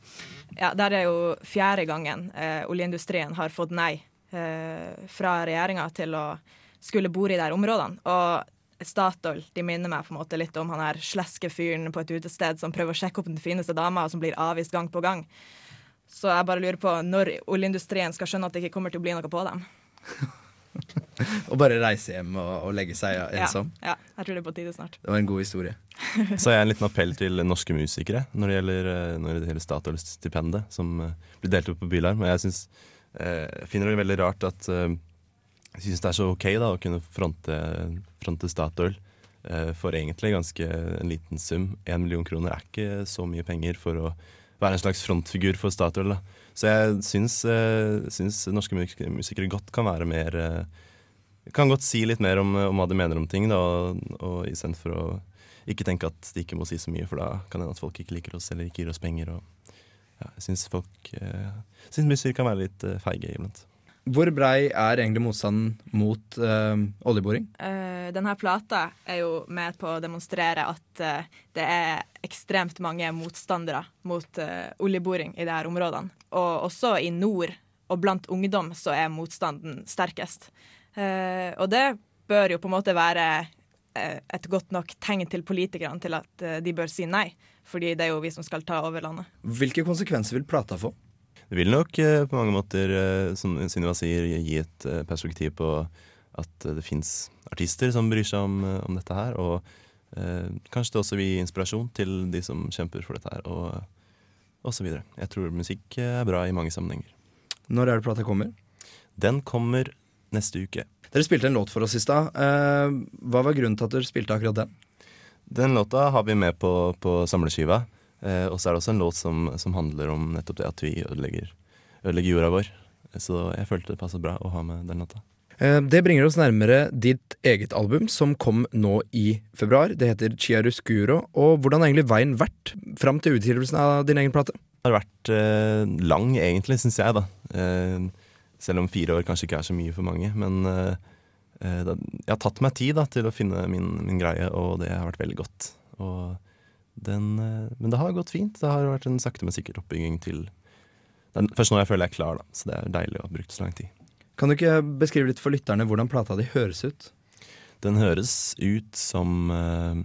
Ja, Der er jo fjerde gangen eh, oljeindustrien har fått nei eh, fra regjeringa til å skulle bore i de områdene. Og Statoil de minner meg på en måte litt om han her sleske fyren på et utested som prøver å sjekke opp den fineste dama, og som blir avvist gang på gang. Så jeg bare lurer på når oljeindustrien skal skjønne at det ikke kommer til å bli noe på dem. Og bare reise hjem og, og legge seg ensom. Ja, ja, jeg tror det er på tide snart. Det var en god historie. Så har jeg en liten appell til norske musikere når det gjelder, eh, når det gjelder Statoil-stipendet, som eh, blir delt ut på Bylarm. Og jeg synes, eh, finner det veldig rart at eh, jeg syns det er så ok da, å kunne fronte, fronte Statoil eh, for egentlig ganske en liten sum. Én million kroner er ikke så mye penger for å være en slags frontfigur for Statoil. da. Så jeg syns, eh, syns norske musikere godt kan være mer eh, Kan godt si litt mer om, om hva de mener om ting, da, og, og istedenfor å ikke tenke at de ikke må si så mye, for da kan det hende at folk ikke liker oss eller ikke gir oss penger. Og, ja, jeg syns folk eh, syns musikere kan være litt eh, feige iblant. Hvor brei er egentlig motstanden mot uh, oljeboring? Uh, denne plata er jo med på å demonstrere at uh, det er ekstremt mange motstandere mot oljeboring i disse områdene. Og også i nord og blant ungdom så er motstanden sterkest. Og det bør jo på en måte være et godt nok tegn til politikerne til at de bør si nei. Fordi det er jo vi som skal ta over landet. Hvilke konsekvenser vil plata få? Det vil nok eh, på mange måter, eh, som Sunniva sier, gi et eh, perspektiv på at det fins artister som bryr seg om, om dette her. Og eh, kanskje det også vil gi inspirasjon til de som kjemper for dette her, og, og så videre. Jeg tror musikk er bra i mange sammenhenger. Når er det plata kommer? Den kommer neste uke. Dere spilte en låt for oss i stad. Eh, hva var grunnen til at dere spilte akkurat den? Den låta har vi med på, på samleskiva. Eh, og så er det også en låt som, som handler om nettopp det at vi ødelegger, ødelegger jorda vår. Så jeg følte det passet bra å ha med den låta. Eh, Det bringer oss nærmere ditt eget album, som kom nå i februar. Det heter Chiaruscuro. Og hvordan har egentlig veien vært fram til utgivelsen av din egen plate? Det har vært eh, lang, egentlig, syns jeg, da. Eh, selv om fire år kanskje ikke er så mye for mange. Men eh, jeg har tatt meg tid da, til å finne min, min greie, og det har vært veldig godt. Og den, eh, men det har gått fint. Det har vært en sakte, men sikkert oppbygging til er Først nå jeg føler jeg er klar, da. Så det er deilig å ha brukt så lang tid. Kan du ikke beskrive litt for lytterne hvordan plata di høres ut? Den høres ut som eh,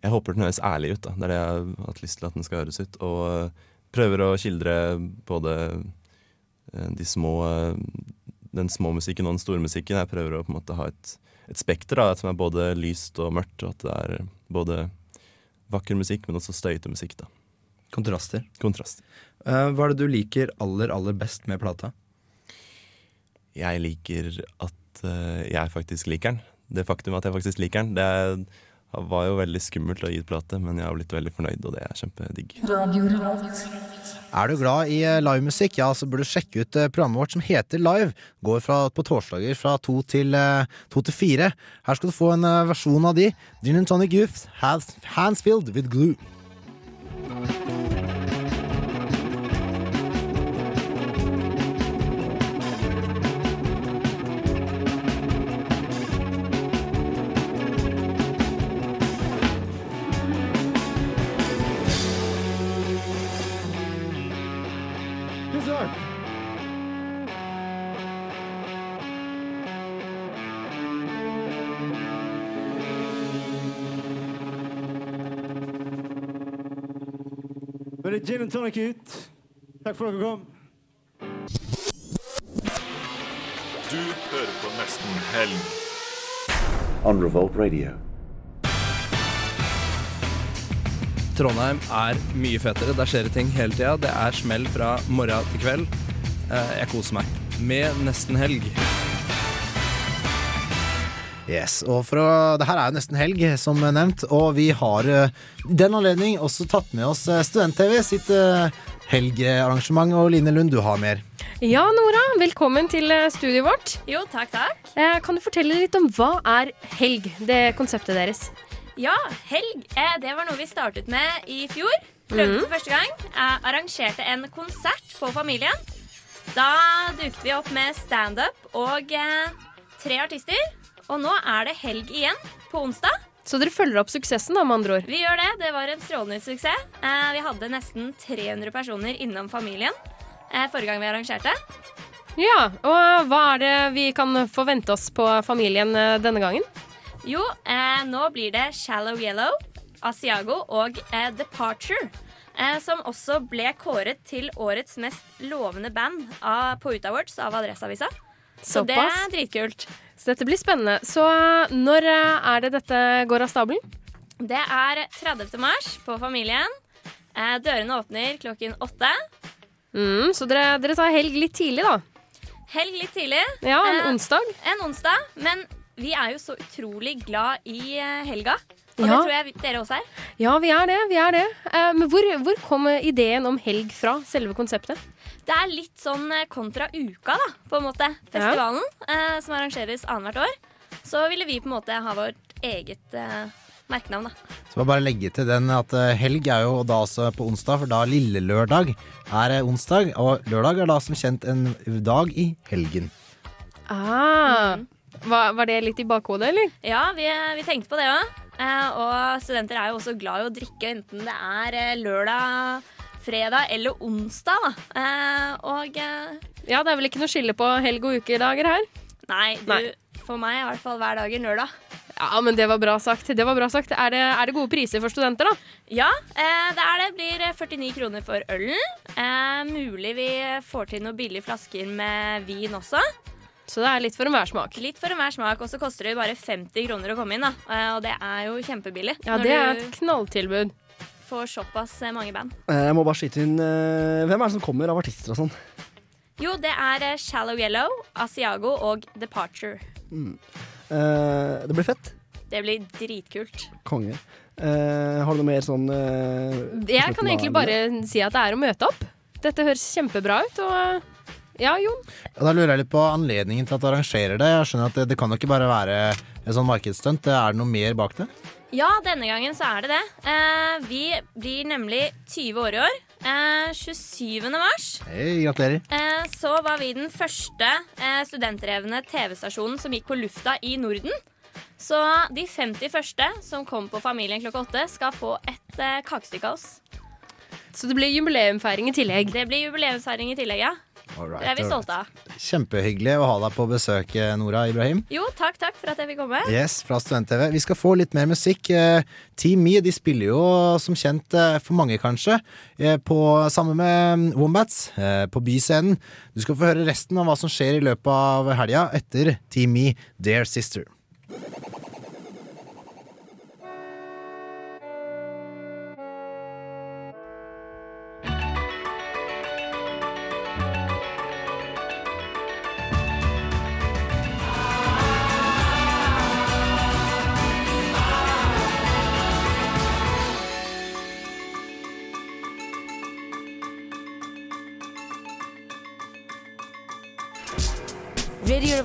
Jeg håper den høres ærlig ut. da Det er det jeg har hatt lyst til at den skal høres ut. Og eh, prøver å skildre både de små den små musikken og den store musikken. Jeg prøver å på en måte ha et, et spekter da, som er både lyst og mørkt. Og at det er både vakker musikk, men også støyete musikk. da Kontraster. Kontrast. Uh, hva er det du liker aller, aller best med plata? Jeg liker at uh, jeg faktisk liker den. Det faktum at jeg faktisk liker den, det er, var jo veldig skummelt å gi ut plate, men jeg har blitt veldig fornøyd, og det er kjempedigg. Er du glad i eh, livemusikk, ja, så burde du sjekke ut eh, programmet vårt som heter Live. Går fra, på torsdager fra to til, eh, to fire. Her skal du få en versjon av de. Gin and Tonic Youth, Hands, hands Filled with Glue. Gin and tonic ut. Takk for at dere kom. Du hører på Nesten Helg. On Revolt Radio. Trondheim er mye fetere. Der skjer det ting hele tida. Det er smell fra morgen til kveld. Eh, Jeg koser meg med nesten helg. Yes, og for å, Det her er jo nesten helg, som nevnt, og vi har eh, i den anledning også tatt med oss eh, Student-TV sitt eh, helgearrangement. Og Line Lund, du har mer. Ja, Nora, velkommen til studioet vårt. Jo, takk, takk. Eh, Kan du fortelle litt om hva er helg, det konseptet deres? Ja, helg. Det var noe vi startet med i fjor. Prøvde Mhm. for første gang. Jeg arrangerte en konsert på Familien. Da duket vi opp med standup og eh, tre artister. Og nå er det helg igjen, på onsdag. Så dere følger opp suksessen, da, med andre ord? Vi gjør det. Det var en strålende suksess. Eh, vi hadde nesten 300 personer innom Familien eh, forrige gang vi arrangerte. Ja, og hva er det vi kan forvente oss på familien eh, denne gangen? Jo, eh, nå blir det Shallow Yellow, Asiago og Departure. Eh, som også ble kåret til årets mest lovende band av, på Ut Awards av Adresseavisa. Så det er dritkult. Så dette blir spennende. Så eh, når eh, er det dette går av stabelen? Det er 30. mars på Familien. Eh, dørene åpner klokken åtte. Mm, så dere, dere tar helg litt tidlig, da? Helg litt tidlig. Ja, en Eh, onsdag. En onsdag. Men vi er jo så utrolig glad i helga. Og Ja. det tror jeg dere også er. Ja, vi er det. vi er det. Eh, men hvor, hvor kom ideen om helg fra? Selve konseptet? Det er litt sånn eh, kontra uka, da, på en måte. Festivalen, eh, som arrangeres annethvert år. Så ville vi på en måte ha vårt eget eh, merkenavn, da. Så må jeg bare legge til den at helg er jo da også på onsdag, for da lille lørdag er onsdag, og lørdag er da som kjent en dag i helgen. Ah, var, var det litt i bakhodet, eller? Ja, vi, vi tenkte på det òg. Eh, og studenter er jo også glad i å drikke, enten det er eh, lørdag, fredag eller onsdag, da. Eh, og eh, Ja, det er vel ikke noe skille på helg og ukedager her? nei, du, Nei. for meg i hvert fall hver dag en lørdag. Ja, men det var bra sagt. Det var bra sagt. Er det, er det gode priser for studenter, da? Ja, eh, det er det. Blir eh, 49 kroner for ølen. Eh, mulig vi får til noen billige flasker med vin også. Så det er litt for enhver smak. Litt for enhver smak, og så koster det bare 50 kroner å komme inn. da Og det er jo kjempebillig. Ja, det er et knalltilbud. Får såpass eh, mange band. Eh, Jeg må bare skyte inn eh, Hvem er det som kommer av artister og sånn? Jo, det er Shallow Yellow, Asiago og Departure. Mm. Eh, det blir fett. Det blir dritkult. Konge. Eh, har du noe mer sånn eh, Jeg kan egentlig bare si at det er å møte opp. Dette høres kjempebra ut, og ja, Jon. Ja, da lurer jeg litt på anledningen til at du arrangerer det. Jeg skjønner at det, det kan jo ikke bare være en sånn markedsstunt. Er det noe mer bak det? Ja, denne gangen så er det det. Eh, vi blir nemlig 20 år i år. Eh, 27. mars. hey, gratulerer. Eh, så var vi den første eh, studentdrevne TV-stasjonen som gikk på lufta i Norden. Så de 50 første som kom på Familien klokka åtte, skal få et eh, kakestykke av oss. Så det blir jubileumfeiring i tillegg? Det blir jubileumsfeiring i tillegg, ja. Alright, det er vi stolte av. Kjempehyggelig å ha deg på besøk, eh, Nora Ibrahim. Jo, takk, takk for at jeg fikk komme. Yes, fra Student-TV. Vi skal få litt mer musikk. Eh, Team Me de spiller jo som kjent eh, for mange, kanskje, på, sammen med Wombats eh, på Byscenen. Du skal få høre resten av hva som skjer i løpet av helga etter Team Me, Dear Sister.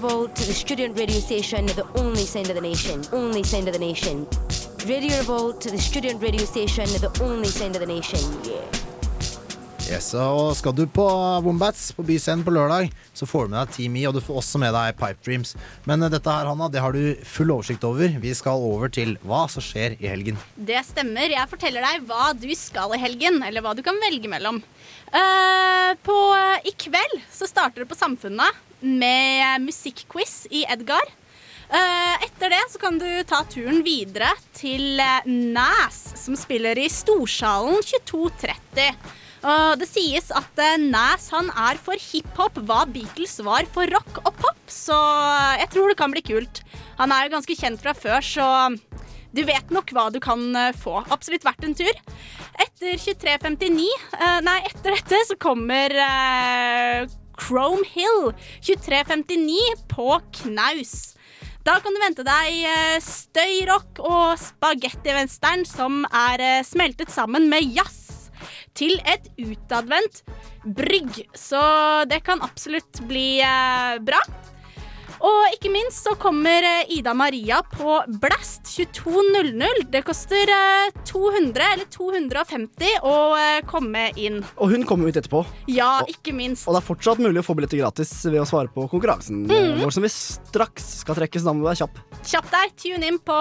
Revolt to the student radio station, the only sound of the nation. Only sound of the nation. Radio Revolt to the student radio station, the only sound of the nation. Yeah. Yes, og Skal du på Wombats på Byscenen på lørdag, så får du med deg Team E, og du får også med deg Pipe Dreams. Men eh, dette her, Hanna, det har du full oversikt over. Vi skal over til hva som skjer i helgen. Det stemmer. Jeg forteller deg hva du skal i helgen, eller hva du kan velge mellom. Uh, på, I kveld så starter det på Samfunnet med musikkquiz i Edgar. Eh, etter det så kan du ta turen videre til Næs, Nas, som spiller i Storsalen 22.30. Og det sies at Næs Nas han er for hiphop hva Beatles var for rock og pop, så jeg tror det kan bli kult. Han er jo ganske kjent fra før, så du vet nok hva du kan eh, få. Absolutt verdt en tur. Etter 23.59, eh, nei, etter dette så kommer eh, Chrome Hill 23.59 på knaus. Da kan du vente deg eh, støyrock og spagettivestern som er eh, smeltet sammen med jazz til et utadvendt brygg. Så det kan absolutt bli eh, bra. Og ikke minst så kommer eh, Ida Maria på Blast 22.00. Det koster eh, 200 eller 250 å eh, komme inn. Og hun kommer ut etterpå. Ja, ikke minst. Og det er fortsatt mulig å få billetter gratis ved å svare på konkurransen eh, Mhm. vår, som vi straks skal trekke, så da må du være kjapp. Kjapp deg, tune inn på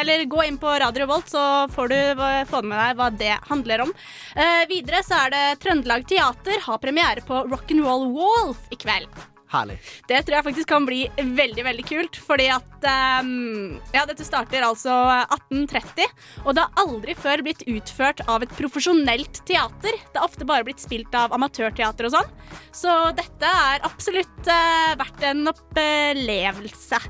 Eller gå inn på Radio Volt, så får du eh, få med deg hva det handler om. Eh, videre så er det Trøndelag Teater har premiere på Rock'n'Roll Wolf i kveld. Herlig. Det tror jeg faktisk kan bli veldig veldig kult. Fordi at um, Ja, dette starter altså 1830, og det har aldri før blitt utført av et profesjonelt teater. Det har ofte bare blitt spilt av amatørteater og sånn. Så dette er absolutt uh, verdt en opplevelse.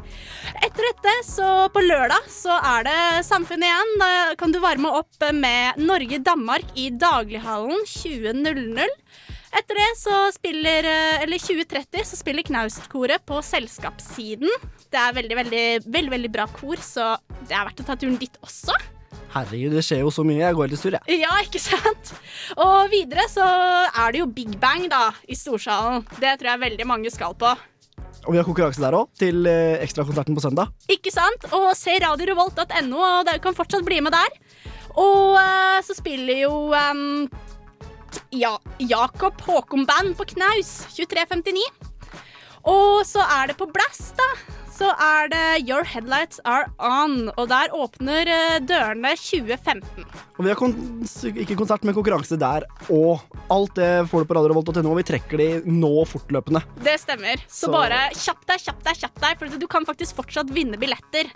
Etter dette, så på lørdag, så er det Samfunnet igjen. Da kan du varme opp med Norge-Danmark i Daglighallen 20.00. Etter det så spiller eh, Eller 2030 så spiller Knaust-koret på selskapssiden. Det er veldig, veldig, veldig, veldig bra kor, så det er verdt å ta turen dit også. Herregud, det skjer jo så mye. Jeg går litt i surr, jeg. Ja, ikke sant? Og videre så er det jo Big Bang da, i Storsalen. Det tror jeg veldig mange skal på. Og vi har konkurranse der òg, til eh, ekstrakonserten på søndag. Ikke sant? Og se radiorevolt.no, og du kan fortsatt bli med der. Og eh, så spiller jo em, ja, Jakob Håkon Band på Knaus 2359. Og så er det på Blast, da. Så er det Your Headlights Are On. Og der åpner eh, dørene 2015. Og vi har kon ikke konsert, men konkurranse der og Alt det får du på radiorevolt.no, og vi trekker de nå fortløpende. Det stemmer. Så, Så- bare kjapp deg, kjapp deg, kjapp deg, for du kan faktisk fortsatt vinne billetter.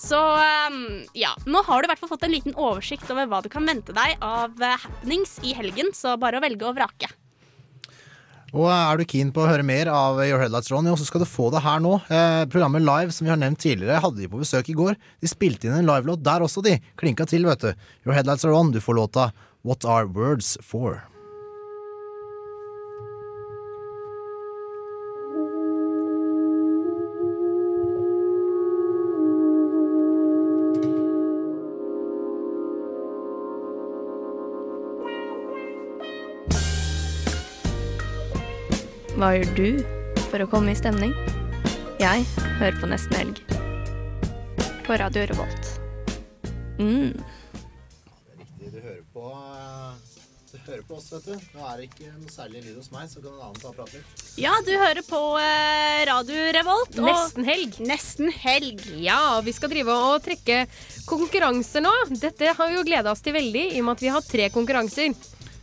Så um, ja, nå har du i hvert fall fått en liten oversikt over hva du kan vente deg av eh, happenings i helgen, så bare å velge og vrake. Og er du keen på å høre mer av Your Headlights Ron, så skal du få det her nå. Eh, programmet Live, som vi har nevnt tidligere, hadde de på besøk i går. De spilte inn en livelåt der også, de. Klinka til, vet du. Your Headlights Are On, du får låta What Are Words For. Hva gjør du for å komme i stemning? Jeg hører på Nesten Helg. På Radio Revolt. Mm. Du hører på, du hører på oss, vet du. Nå er det ikke noe særlig lyd hos meg, så kan en annen ta og prate litt. Ja, du hører på eh, Radio Revolt. og- Nesten helg. Nesten helg. Ja, og vi skal drive og trekke konkurranser nå. Dette har vi jo gleda oss til veldig, i og med at vi har tre konkurranser.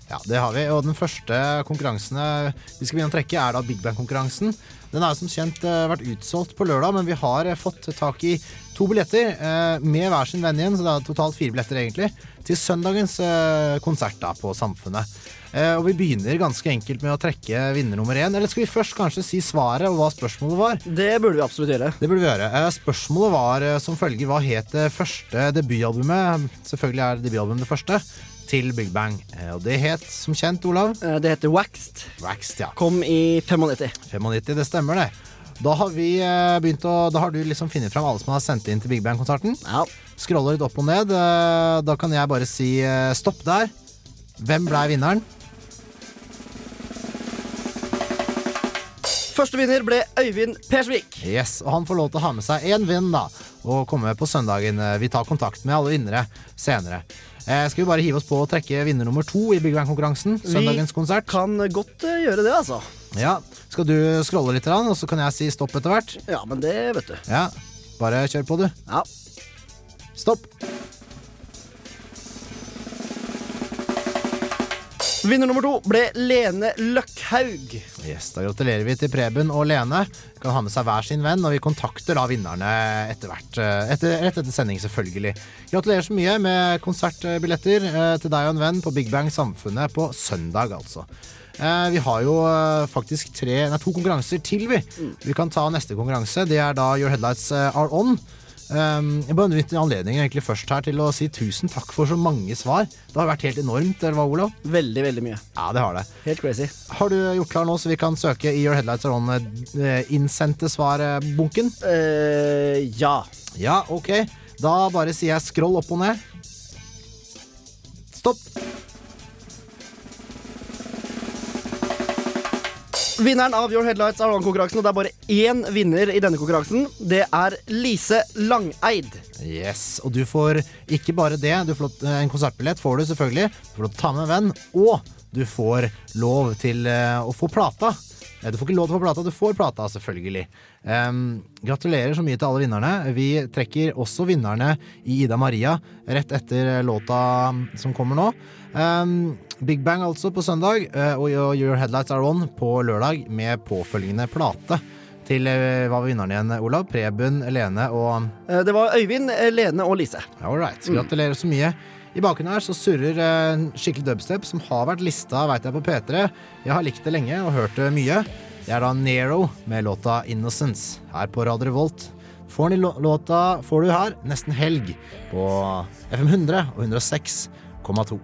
Ja, det har vi. Og den første konkurransen eh, vi skal begynne å trekke, er da Big Bang-konkurransen. Den har som kjent eh, vært utsolgt på lørdag, men vi har eh, fått tak i to billetter med hver sin venn igjen, så det er totalt fire billetter egentlig, til søndagens konsert da på Samfunnet. Og vi begynner ganske enkelt med å trekke vinner nummer én. Eller skal vi først kanskje si svaret og hva spørsmålet var? Det burde vi absolutt gjøre. Det burde vi gjøre. Spørsmålet var som følger hva het det første debutalbumet? Selvfølgelig er debutalbumet det første. Til Big Bang. Eh, og det het som kjent, Olav? Det heter Waxed. Waxed, ja. Kom i 95. 95, det stemmer det. Da har vi eh, begynt å Da har du liksom funnet fram alle som har sendt inn til Big Bang-konserten. Scroller litt opp og ned. Eh, da kan jeg bare si eh, stopp der. Hvem blei vinneren? Første vinner ble Øyvind Persvik. Yes, og han får lov til å ha med seg én venn da og komme på søndagen. Eh, Vi tar kontakt med alle vinnere senere. Eh, skal vi bare hive oss på å trekke vinner nummer to i Big Bang-konkurransen? Søndagens konsert. Vi Kan godt eh, gjøre det, altså. Ja, Skal du scrolle litt, og så kan jeg si stopp etter hvert? Ja, men det vet du. Ja, Bare kjør på, du. Ja. Stopp. Vinner nummer to ble Lene Løkhaug. Yes, Da gratulerer vi til Preben og Lene. Kan ha med seg hver sin venn, og vi kontakter da vinnerne etter hvert. eh, Etter, rett etter sending, selvfølgelig. Gratulerer så mye med konsertbilletter eh, til deg og en venn på Big Bang Samfunnet på søndag, altså. Eh, vi har jo faktisk tre, nei, to konkurranser til, vi. Vi kan ta neste konkurranse. Det er da Your Headlights Are On. Um, jeg bare benytter anledningen egentlig først her til å si tusen takk for så mange svar. Det har vært helt enormt, eller hva, Olav? Veldig, veldig mye. Ja, det har det. Helt crazy. Har du gjort klar nå, så vi kan søke i Your Headlights On eh, innsendte svar-bunken? Uh, ja. Ja, ok. Da bare sier jeg scroll opp og ned. Stopp. Vinneren av Your Headlights er konkurransen, og det er bare én vinner i denne konkurransen. Det er Lise Langeid. Yes, og du får ikke bare det. Du får en konsertbillett får du selvfølgelig. Du får lov til å ta med en venn, og du får lov til eh, å få plata. Du får ikke lov til å få plata, du får plata, selvfølgelig. Um, gratulerer så mye til alle vinnerne. Vi trekker også vinnerne i Ida Maria rett etter låta som kommer nå. Um, Big Bang altså på søndag, eh, og Your Headlights Are On på lørdag med påfølgende plate. Til eh, hva var vinneren igjen, Olav? Preben, Lene og Eh, Det var Øyvind, Lene og Lise. All right. Gratulerer så mye. I bakgrunnen her så surrer eh, en skikkelig dubstep som har vært lista vet jeg, på P3. Jeg har likt det lenge og hørt det mye. Det er da Nero med låta 'Innocence' her på Radio Revolt. Får den låta får du her nesten helg på FM 100 og 106,2.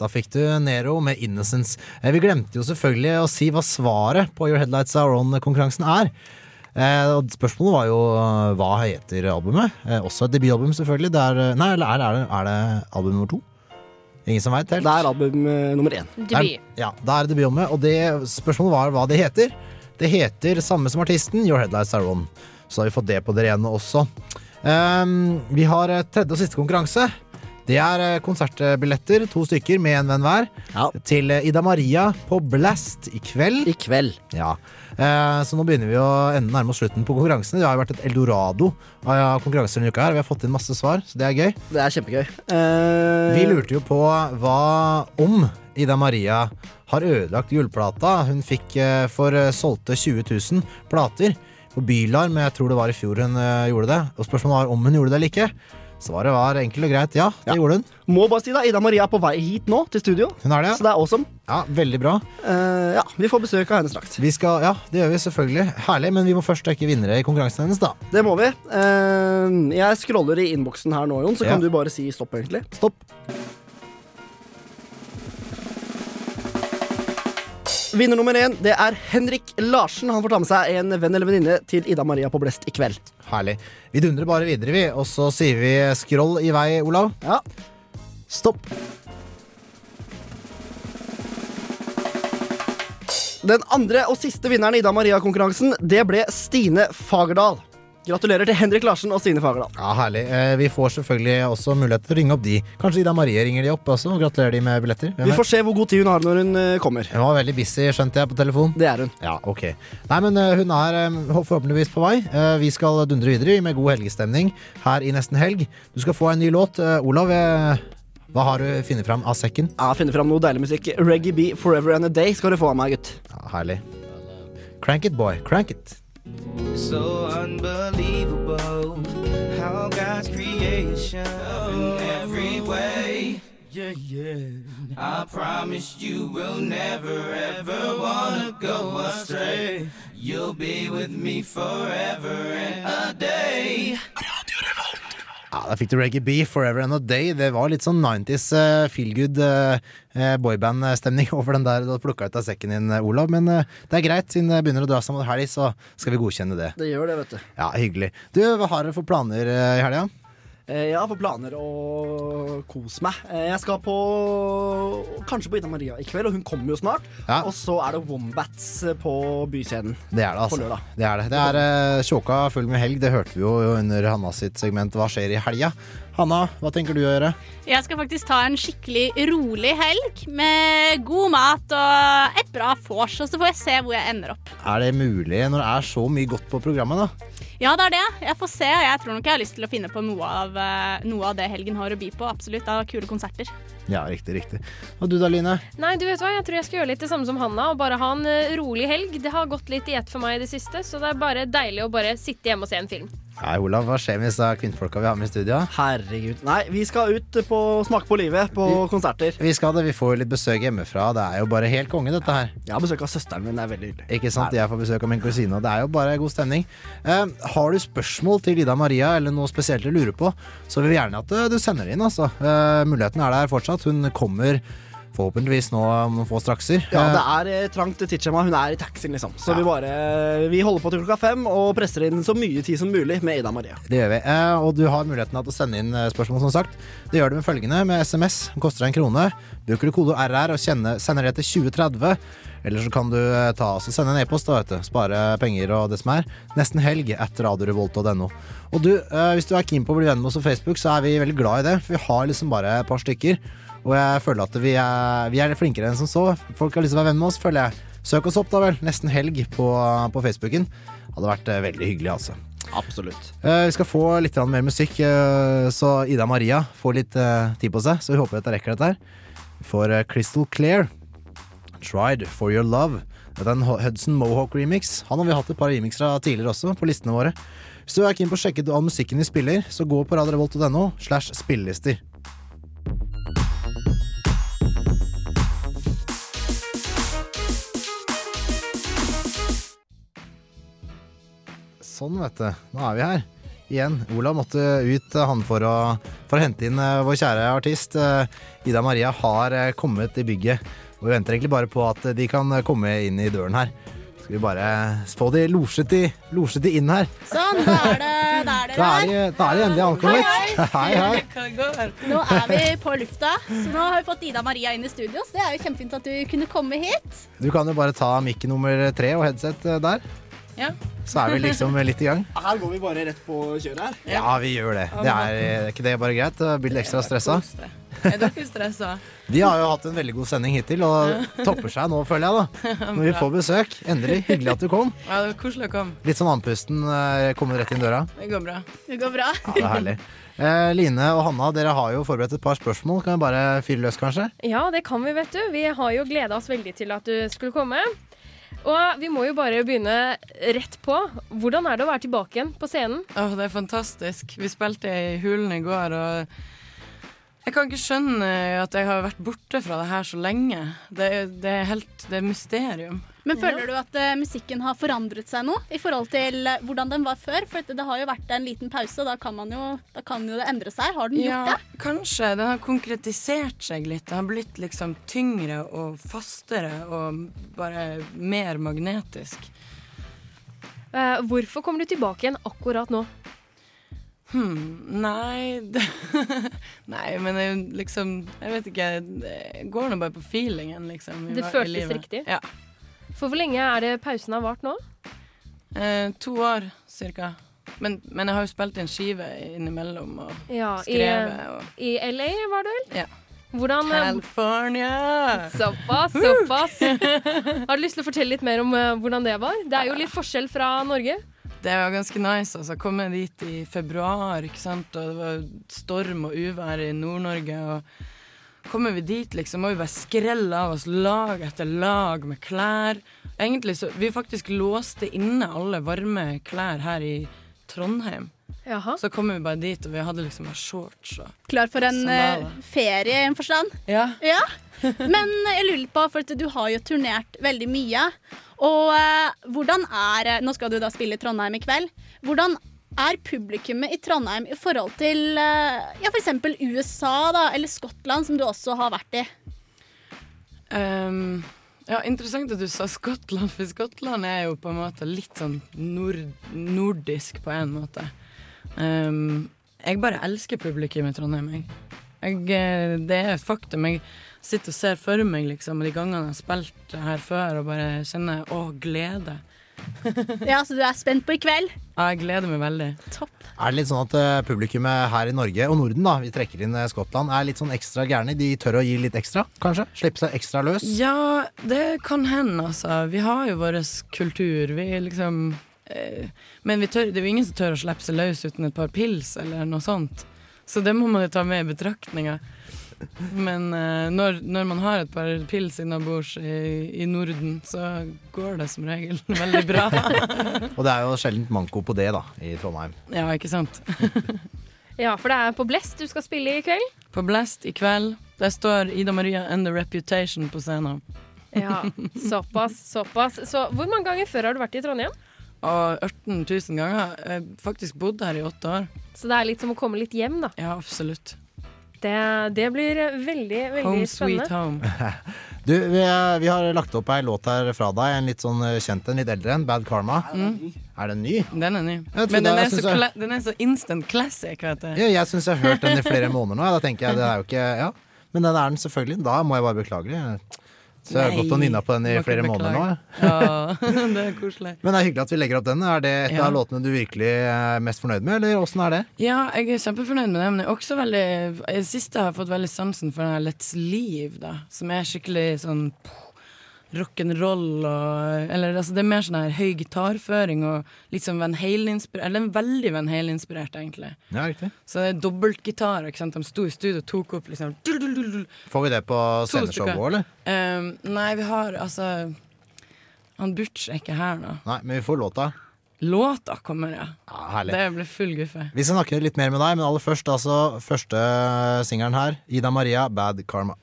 Da fikk du Nero med 'Innocence'. Eh, Vi glemte jo selvfølgelig å si hva svaret på Your Headlights Are On-konkurransen er. Eh, og spørsmålet var jo eh, hva heter albumet? Eh, også et debutalbum, selvfølgelig. Det er, nei, eller er, er, det, er det album nummer to? Ingen som veit helt? Det er album nummer én. Det er- Ja, da er det debutalbumet, og det, spørsmålet var hva det heter. Det heter samme som artisten, Your Headlights Are On. Så har vi fått det på det rene også. Um, vi har tredje og siste konkurranse. Det er eh, konsertbilletter, to stykker med en venn hver, til eh, Ida Maria på Blast i kveld. I kveld. Ja. Eh, så nå begynner vi å ende nærme oss slutten på konkurransene. Det har jo vært et eldorado av konkurranser denne uka her. Vi har fått inn masse svar, så det er gøy. Det er kjempegøy. Uh... Vi lurte jo på hva om Ida Maria har ødelagt gullplata hun fikk for solgte 20 000 plater på Bylarm. Jeg tror det var i fjor hun gjorde det. Og spørsmålet var om hun gjorde det eller ikke. Svaret var enkelt og greit ja, det gjorde hun. Må bare si da, Ida Maria er på vei hit nå, til studio. Hun er det, ja. Så det er awesome. Ja, Veldig bra. Uh, ja, Vi får besøk av henne straks. Vi skal, ja, Det gjør vi selvfølgelig. Herlig, men vi må først trekke vinnere i konkurransen hennes, da. Det må vi. Uh, jeg scroller i innboksen her nå, Jon, så Ja. kan du bare si stopp, egentlig. Stopp. Vinner nummer én det er Henrik Larsen. Han får ta med seg en venn eller venninne til Ida Maria på Blest i kveld. Herlig. Vi dundrer bare videre, vi. Og så sier vi scroll i vei, Olav. Ja. Stopp. Den andre og siste vinneren i Ida Maria-konkurransen Det ble Stine Fagerdal. Gratulerer til Henrik Larsen og Stine Fagerdal. Ja, Herlig. Eh, Vi får selvfølgelig også mulighet til å ringe opp de. Kanskje Ida Marie ringer de opp også og gratulerer de med billetter. Hvem Vi får se hvor god tid hun har når hun eh, kommer. Hun var veldig busy, skjønte jeg, på telefon. Det er hun. Ja, ok. Nei, men eh, hun er eh, forhåpentligvis på vei. Vi skal dundre videre med god helgestemning her i nesten helg. Du skal få en ny låt. Olav, hva har du funnet fram av sekken? Jeg har funnet fram noe deilig musikk. Reggae B Forever and a Day skal du få av meg, gutt. Ja, herlig. Crank it, boy. Crank it. So unbelievable how God's creation in every way. Yeah, yeah. I promise you will never ever wanna go astray. You'll be with me forever and a day. Ja, Da fikk du Reggae B, Forever and a Day. Det var litt sånn 90s uh, feelgood uh, boyband-stemning over den der du har plukka ut av sekken din, eh, Olav. Men eh, det er greit, siden det begynner å dra seg mot helg, så skal vi godkjenne det. Det gjør det, vet du. Ja, Hyggelig. Du, hva har dere for planer eh, i helga? Eh, Jeg har for planer å kose meg. Eh, Jeg skal på kanskje på Ida Maria i kveld, og hun kommer jo snart. Og så er det Wombats eh, på Byscenen Det er det, altså. på lørdag. Det er det. Det er eh, tjåka full med helg. Det hørte vi jo under Hanna sitt segment Hva skjer i helga? Hanna, hva tenker du å gjøre? Jeg skal faktisk ta en skikkelig rolig helg med god mat og et bra vors, og så får jeg se hvor jeg ender opp. Er det mulig når det er så mye godt på programmet, da? Ja, det er det. Jeg får se. og Jeg tror nok jeg har lyst til å finne på noe av, eh, noe av det helgen har å by på. Absolutt. Av kule konserter. Ja, riktig, riktig. Og du da, Line? Nei, du vet hva, jeg tror jeg skal gjøre litt det samme som Hanna og bare ha en eh, rolig helg. Det har gått litt i ett for meg i det siste, så det er bare deilig å bare sitte hjemme og se en film. Nei, Olav, hva skjer med disse kvinnfolka vi har med i studio? Herregud. Nei, vi skal ut på Smake på livet på konserter. Vi skal det, vi får jo litt besøk hjemmefra. Det er jo bare helt konge, dette her. Jeg har besøk av søsteren min, det er veldig hyggelig. Ikke sant? Jeg får besøk av min kusine, og det er jo bare god stemning. Eh, har du spørsmål til Ida Maria, eller noe spesielt du lurer på, så vil vi gjerne at eh, du sender det inn, altså. Eh, muligheten er der fortsatt. Hun kommer forhåpentligvis nå om noen få strakser. Ja, Eh, det er trangt trangt tidsskjema. Hun er i taxien, liksom. Så Ja. vi bare Vi holder på til klokka fem og presser inn så mye tid som mulig med Ida Maria. Det gjør vi. Eh, og du har muligheten til å sende inn eh, spørsmål, som sagt. Det gjør du med følgende med SMS. Den koster deg en krone. Bruker du kode RR og kjenne, sender det til 2030. Eller så kan du eh, ta og sende en e-post, da, vet du. Spare penger og det som er. Nesten helg etter radiorevolt.no. Og du, eh, hvis du er keen på å bli venn med oss på Facebook, så er vi veldig glad i det. For vi har liksom bare et par stykker. Og jeg føler at vi er, vi er flinkere enn som så. Folk har lyst til å være venn med oss, føler jeg. Søk oss opp, da vel. Nesten helg på, på Facebooken. Hadde vært eh, veldig hyggelig, altså. Absolutt. Eh, vi skal få litt mer musikk, eh, så Ida Maria får litt tid på seg. Så vi håper at dette rekker dette her. Eh, Crystal Clear. Tried for your love. Dette er en Hudson Mohawk-remix. Han har vi hatt et par remixer av tidligere også, på listene våre. Hvis du er keen på å sjekke all musikken vi spiller, så gå på radiorevolt.no slash spillelister. Sånn, vet du. Nå er vi her. Igjen. Olav måtte ut, eh, han for å, for å hente inn eh, vår kjære artist. Eh, Ida Maria har kommet i bygget. Og vi venter egentlig bare på at de kan komme inn i døren her. Skal vi bare få de losjet de, losjet i inn her. Sånn, da er det, da er det Da er de, da er de endelig ankommet. Hei, Hei, hei. Nå er vi på lufta, så nå har vi fått Ida Maria inn i studio. Så det er jo kjempefint at du kunne komme hit. Du kan jo bare ta mikke nummer tre og headset der. Ja. Så er vi liksom litt i gang. Her går vi bare rett på kjøret her. Ja, vi gjør det. Det er, er ikke det bare greit? Blir litt ekstra stressa? Er dere stressa? Vi har jo hatt en veldig god sending hittil, og topper seg nå, føler jeg. da Når vi får besøk. Endelig. Hyggelig at du kom. Ja, det var koselig å komme. Litt sånn andpusten, kommer kommet rett inn døra. Det går bra. Det går bra. Ja, det er herlig. Eh, Line og Hanna, dere har jo forberedt et par spørsmål. Kan vi bare fyre løs, kanskje? Ja, det kan vi, vet du. Vi har jo gleda oss veldig til at du skulle komme. Og vi må jo bare begynne rett på. Hvordan er det å være tilbake igjen på scenen? Åh, det er fantastisk. Vi spilte i Hulen i går, og jeg kan ikke skjønne at jeg har vært borte fra det her så lenge. Det, det er helt Det er mysterium. Men føler du at uh, musikken har forandret seg noe i forhold til uh, hvordan den var før? For det, det har jo vært en liten pause, og da kan, man jo, da kan jo det endre seg. Har den gjort Ja, det? kanskje. Den har konkretisert seg litt. Den har blitt liksom tyngre og fastere og bare mer magnetisk. Uh, hvorfor kommer du tilbake igjen akkurat nå? Hm, nei Nei, men jeg, liksom Jeg vet ikke. Det går nå bare på feelingen, liksom. i Det føltes livet. riktig? Ja. For hvor lenge er det pausen har vart nå? Eh, to år cirka. Men, men jeg har jo spilt en skive innimellom og Ja, i, skrevet. Og, I LA, var det vel? ja. Hvordan eh, California! Såpass, såpass. Har du lyst til å fortelle litt mer om eh, hvordan det var? Det er jo litt forskjell fra Norge. Det var ganske nice. altså. Kom jeg dit i februar, ikke sant? og det var storm og uvær i Nord-Norge. og Kommer vi dit, liksom, må vi bare skrelle av oss lag etter lag med klær. Egentlig så, Vi faktisk låste inne alle varme klær her i Trondheim. Så kommer vi bare dit, og vi hadde liksom shorts og Klar for en eh, sandaler. ferie i en forstand? Ja. Men jeg lurer på, for du har jo turnert veldig mye. Og eh, hvordan er eh, Nå skal du da spille i Trondheim i kveld. Hvordan er publikummet i Trondheim i forhold til eh, ja, f.eks. USA da, eller Skottland, som du også har vært i? Um, ja, Interessant at du sa Skottland, for Skottland er jo på en måte litt sånn nord nordisk på en måte. Um, Jeg bare elsker publikum i Trondheim. Jeg. Jeg, eh, det er et faktum. Jeg sitter og ser for meg liksom, de gangene jeg har spilt her før, og bare kjenner å, glede. Ja, Så du er spent på i kveld? Ja, jeg gleder meg veldig. Topp. Er det litt sånn at uh, publikummet her i Norge og Norden, da, vi trekker inn uh, Skottland, er litt sånn ekstra gærne? De tør å gi litt ekstra, kanskje? Slippe seg ekstra løs? Ja, det kan hende, altså. Vi har jo vår kultur. Vi liksom uh, Men vi tør, det er jo ingen som tør å slippe seg løs uten et par pils eller noe sånt. Så det må man jo ta med i betraktninga. Men eh, når, når man har et par pils innabords i, i Norden, så går det som regel veldig bra. Og det er jo sjelden manko på det, da, i Trondheim. ja, ikke sant? Ja, for det er på Blest du skal spille i kveld. På Blest i kveld, der står Ida Maria and The Reputation på scenen. Ja, Såpass, såpass. Så hvor mange ganger før har du vært i Trondheim? Og 18 000 ganger. Jeg har faktisk bodd her i åtte år. Så det er litt som å komme litt hjem, da. Ja, absolutt. Det, det blir veldig, veldig Home spennende. sweet home. Du, vi, er- vi har lagt opp ei låt her fra deg, en litt sånn eh, kjent en, litt eldre en, Bad Karma. Er den ny? Den er ny. Men den er, jeg så jeg- kla den er så instant classic, vet du. Ja, jeg syns jeg har hørt den i flere måneder nå. Da tenker jeg, det er jo ikke Ja, men den er den selvfølgelig. Da må jeg bare beklage det. Så jeg har gått og nynna på den i flere måneder nå. Ja, det er koselig. Men det er hyggelig at vi legger opp den. Er det et Ja. av låtene du virkelig er mest fornøyd med, eller åssen er det? Ja, jeg er kjempefornøyd med det, men jeg er også veldig siste har jeg fått veldig sansen for den her Let's Leave, da. Som er skikkelig sånn rock'n'roll og Eller altså, det er mer sånn her høy gitarføring og litt sånn Van Halen-inspirert Eller veldig Van Halen-inspirert, egentlig. Ja, riktig. Så det er dobbeltgitar, ikke sant. De sto i studio og tok opp liksom Får vi det på sceneshow òg, eller? Um, nei, vi har altså Han Butch er ikke her nå. Nei, men vi får låta. Låta kommer, ja. ja det blir full guffe. Vi skal snakke litt mer med deg, men aller først altså første singelen her. Ida Maria, Bad Karma.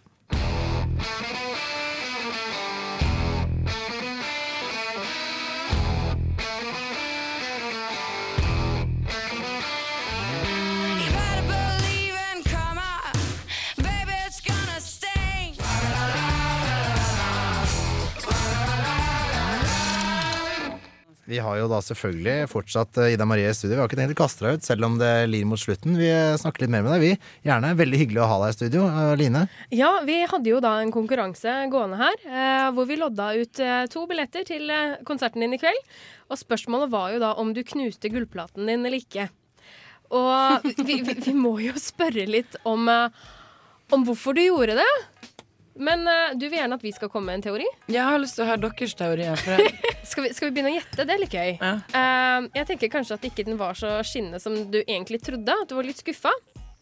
Har jo da selvfølgelig fortsatt eh, Ida Marie i studio. Vi har ikke tenkt å kaste deg ut, selv om det lir mot slutten. Vi eh, snakker litt mer med deg, vi. Gjerne. Veldig hyggelig å ha deg i studio. Eh, Line? Ja, vi hadde jo da en konkurranse gående her, hvor vi lodda ut to billetter til konserten din i kveld. Og spørsmålet var jo da om du knuste gullplaten din eller ikke. Og vi, vi, vi må jo spørre litt om, om hvorfor du gjorde det. Men uh, du vil gjerne at vi skal komme med en teori? Jeg har lyst til å høre deres teori. For jeg, Skal vi, skal vi begynne å gjette? Det er litt gøy. Eh, jeg tenker kanskje at ikke den var så skinnende som du egentlig trodde. At du var litt skuffa.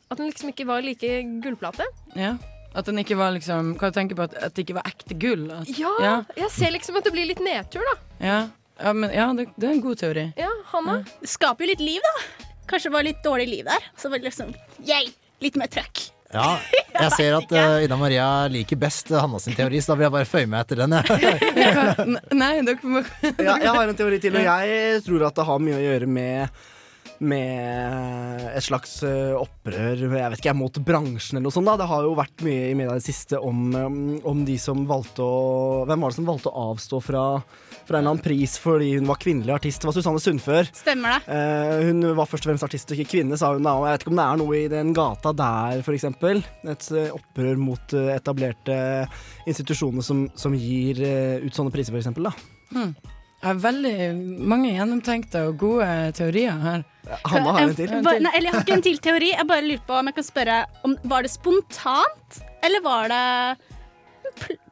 At den liksom ikke var like gullplate. ja. At den ikke var liksom Kan du tenke på at, at det ikke var ekte gull? At, Ja, ja. jeg ser liksom at det blir litt nedtur, da. Ja, ja, men, ja det, det er en god teori. Ja, Hanna? Det skaper jo litt liv, da. Kanskje det var litt dårlig liv der. Så var det liksom yay, litt mer trøkk. Ja, jeg ser at uh, Ida Maria liker best Hanna sin teori, så da vil jeg bare føye meg etter den. jeg. Nei, dere må Ja, jeg har en teori til, og jeg tror at det har mye å gjøre med med et slags eh, opprør jeg vet ikke, mot bransjen eller noe sånt. da Det har jo vært mye i media i det siste om, om de som valgte å Hvem var det som valgte å avstå fra, fra en eller annen pris fordi hun var kvinnelig artist? Det var Susanne Sundfør. Stemmer det. Eh, hun var først og fremst artist og ikke kvinne, sa hun da. Og jeg vet ikke om det er noe i den gata der, f.eks. Et eh, opprør mot eh, etablerte institusjoner som, som gir eh, ut sånne priser, f.eks. da. Hmm. Jeg har veldig mange gjennomtenkte og gode teorier her. Hanna har en til. Nei, eller jeg har ikke en til teori. Jeg bare lurer på om jeg kan spørre om Var det spontant, eller var det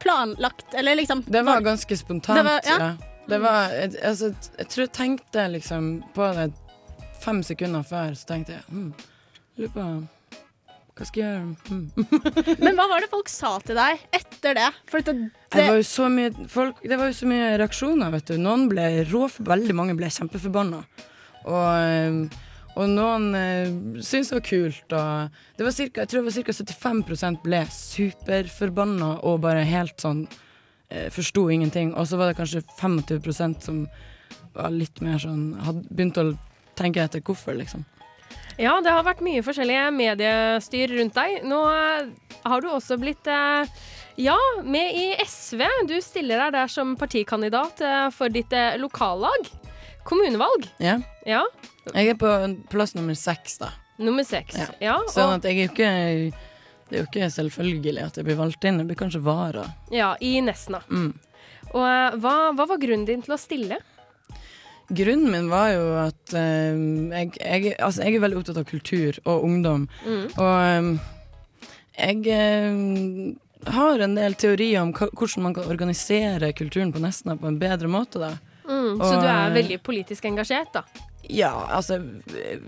planlagt, eller liksom Det var ganske spontant. Det var- ja. ja. Det var, altså, jeg tror jeg tenkte liksom på det fem sekunder før, så tenkte jeg hm, Lurer på hva skal jeg gjøre? Hm. Men hva var det folk sa til deg etter det? Det, Det var folk, Det var jo så mye reaksjoner, vet du. Noen ble rå, veldig mange ble kjempeforbanna. Og, eh, og noen eh, syntes det var kult. Og det var cirka, jeg tror det var ca. 75% ble superforbanna og bare helt sånn eh, Forsto ingenting. Og så var det kanskje 25% som var litt mer sånn Hadde begynt å tenke etter hvorfor, liksom. Ja, det har vært mye forskjellige mediestyr rundt deg. Nå har du også blitt eh, ja, med i SV. Du stiller deg der som partikandidat eh, for ditt lokallag. Kommunevalg. Ja. Ja. Jeg er på plass nummer seks, da. Nummer seks. Ja. Sånn og, at jeg er jo ikke Det er jo ikke selvfølgelig at jeg blir valgt inn. Jeg blir kanskje vara. ja i Nesna. Mm. Og eh, hva, hva var grunnen din til å stille? Grunnen min var jo at eh, jeg, jeg, altså jeg er veldig opptatt av kultur og ungdom. Mm. Og eh, jeg eh, har en del teorier om hvordan man kan organisere kulturen på Nesna på en bedre måte. da. Mm, så Og, du er eh, veldig politisk engasjert, da? Ja, altså eh,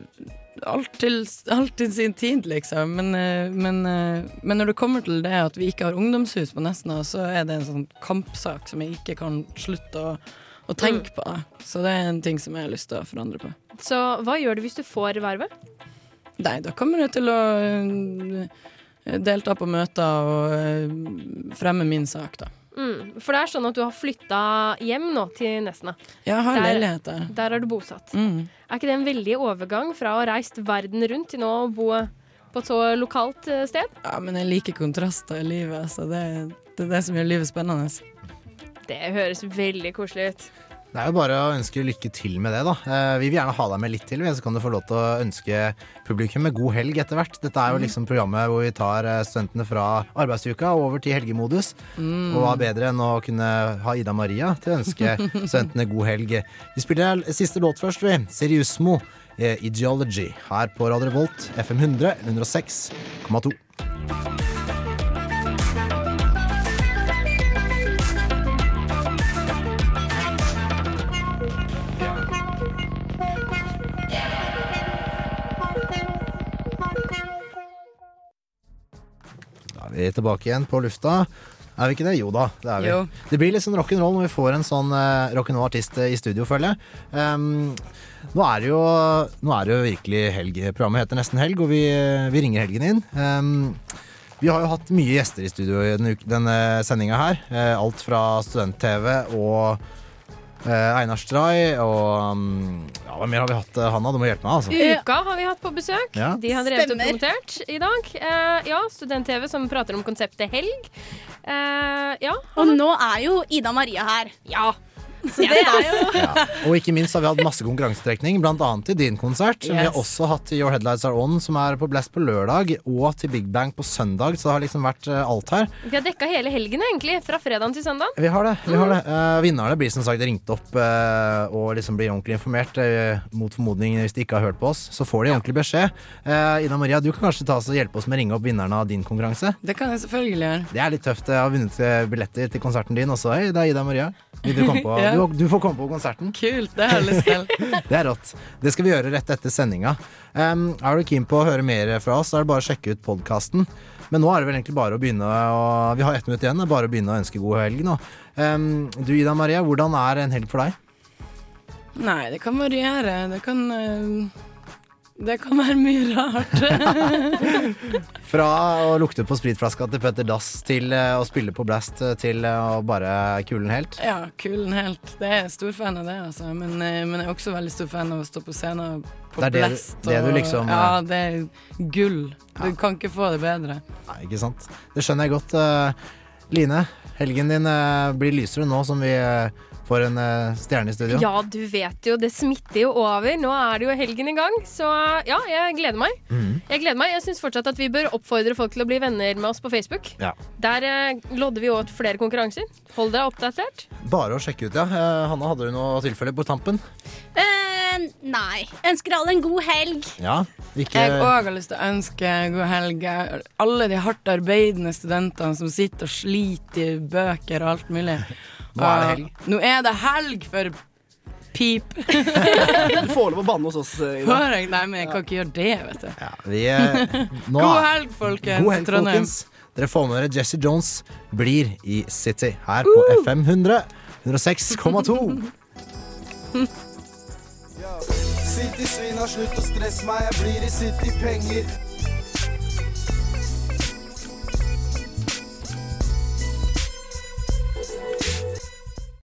Alt til, alt til sin tid, liksom. Men, eh, men, eh, men når det kommer til det at vi ikke har ungdomshus på Nesna, så er det en sånn kampsak som jeg ikke kan slutte å, å tenke på. da. Så det er en ting som jeg har lyst til å forandre på. Så hva gjør du hvis du får vervet? Nei, da kommer jeg til å eh, delta på møter og fremme min sak, da. Mm, for det er sånn at du har flytta hjem nå til Nesna. Jeg har Der- leilighet der. Der er du bosatt. Mm. Er ikke det en veldig overgang fra å ha reist verden rundt til nå å bo på et så lokalt eh, sted? Ja, men jeg liker kontraster i livet, så det, det er det som gjør livet spennende. Det høres veldig koselig ut. Det er jo bare å ønske lykke til med det, da. Eh, Vi vil gjerne ha deg med litt til, så kan du få lov til å ønske publikum med god helg etter hvert. Dette er jo liksom programmet hvor vi tar eh, studentene fra arbeidsuka og over til helgemodus. Mm. Og hva bedre enn å kunne ha Ida Maria til å ønske studentene god helg. Vi spiller siste låt først, vi. Seriusmo, eh, Ideology, her på Radio Revolt, FM 100, 106,2. Er vi tilbake igjen på lufta. Er vi ikke det? Jo da, det er vi. Jo. Det blir litt sånn rock'n'roll når vi får en sånn uh, rock'n'roll-artist i studio, føler jeg. Um, nå, er det jo, nå er det jo virkelig helg. Programmet heter Nesten helg, og vi, vi ringer helgen inn. Um, vi har jo hatt mye gjester i studio i denne, denne sendinga her. Uh, alt fra student-TV og eh, Einar Stray og um, Ja, hva mer har vi hatt, eh, Hanna? Du må hjelpe meg, altså. Uka har vi hatt på besøk. Ja. De har drevet og promotert i dag. Eh, ja, Student-TV som prater om konseptet helg. Eh, ja. Og nå er jo Ida Maria her. Ja. Så det er jo Ja. Og ikke minst har vi hatt masse konkurransetrekning, bl.a. til din konsert. Yes. vi har også hatt til Your Headlights Are On, som er på Blast på lørdag, og til Big Bang på søndag. Så det har liksom vært eh, alt her. Vi har dekka hele helgen, egentlig. Fra fredag til søndag. Vi har det. vi har det Uh, Vinnerne blir som sagt ringt opp uh, og liksom blir ordentlig informert. Uh, mot formodning hvis de ikke har hørt på oss, så får de ordentlig beskjed. Eh, Ida Maria, du kan kanskje ta oss og hjelpe oss med å ringe opp vinnerne av din konkurranse? Det kan jeg selvfølgelig gjøre. Det er litt tøft. Jeg har vunnet billetter til konserten din også. Hei, det er Ida Maria. Vil du, komme på, Ja. du, du får komme på konserten. Kult, det har jeg lyst til. Det er rått. Det skal vi gjøre rett etter sendinga. Um, er du keen på å høre mer fra oss, så er det bare å sjekke ut podkasten. Men nå er det vel egentlig bare å begynne å Vi har ett minutt igjen. Det er bare å begynne å ønske god helg nå. Um, du Ida Maria, hvordan er en helg for deg? Nei, det kan variere. Det kan eh, Det kan være mye rart. Fra å lukte på spritflaska til Petter Dass til eh, å spille på Blast eh, til eh, å bare kulen helt. ja, kulen helt. Det er stor fan av det, altså. Men, men jeg er også veldig stor fan av å stå på scenen på Det er Blast. det det og- liksom, Ja, det er gull. Du kan ikke få det bedre. Nei, ikke sant. Det skjønner jeg godt. Line, helgen din blir lysere nå som vi får en uh, stjerne i studio. Ja, du vet jo, det smitter jo over. Nå er det jo helgen i gang, så ja, jeg gleder meg. Mm. Jeg gleder meg. Jeg syns fortsatt at vi bør oppfordre folk til å bli venner med oss på Facebook. Ja. Der uh, lodder vi ut flere konkurranser. Hold dere oppdatert. Bare å sjekke ut, ja. Uh, Hanna, hadde du noe tilfelle på tampen? eh, Nei. Ønsker alle en god helg. Ja. Ikke Jeg òg har lyst til å ønske god helg. Alle de hardt arbeidende studentene som sitter og sliter i bøker og alt mulig. Nå er det helg. Nå er det helg for pip. Du får lov å banne hos oss, eh, Ida. Jeg? Nei, men jeg kan ikke gjøre det, vet du. vi, eh, nå God helg, folkens. God helg, folkens. Dere får med dere Jesse Jones blir i City her på FM 100. 106,2. City-svina, slutt å stresse meg, jeg blir i City-penger.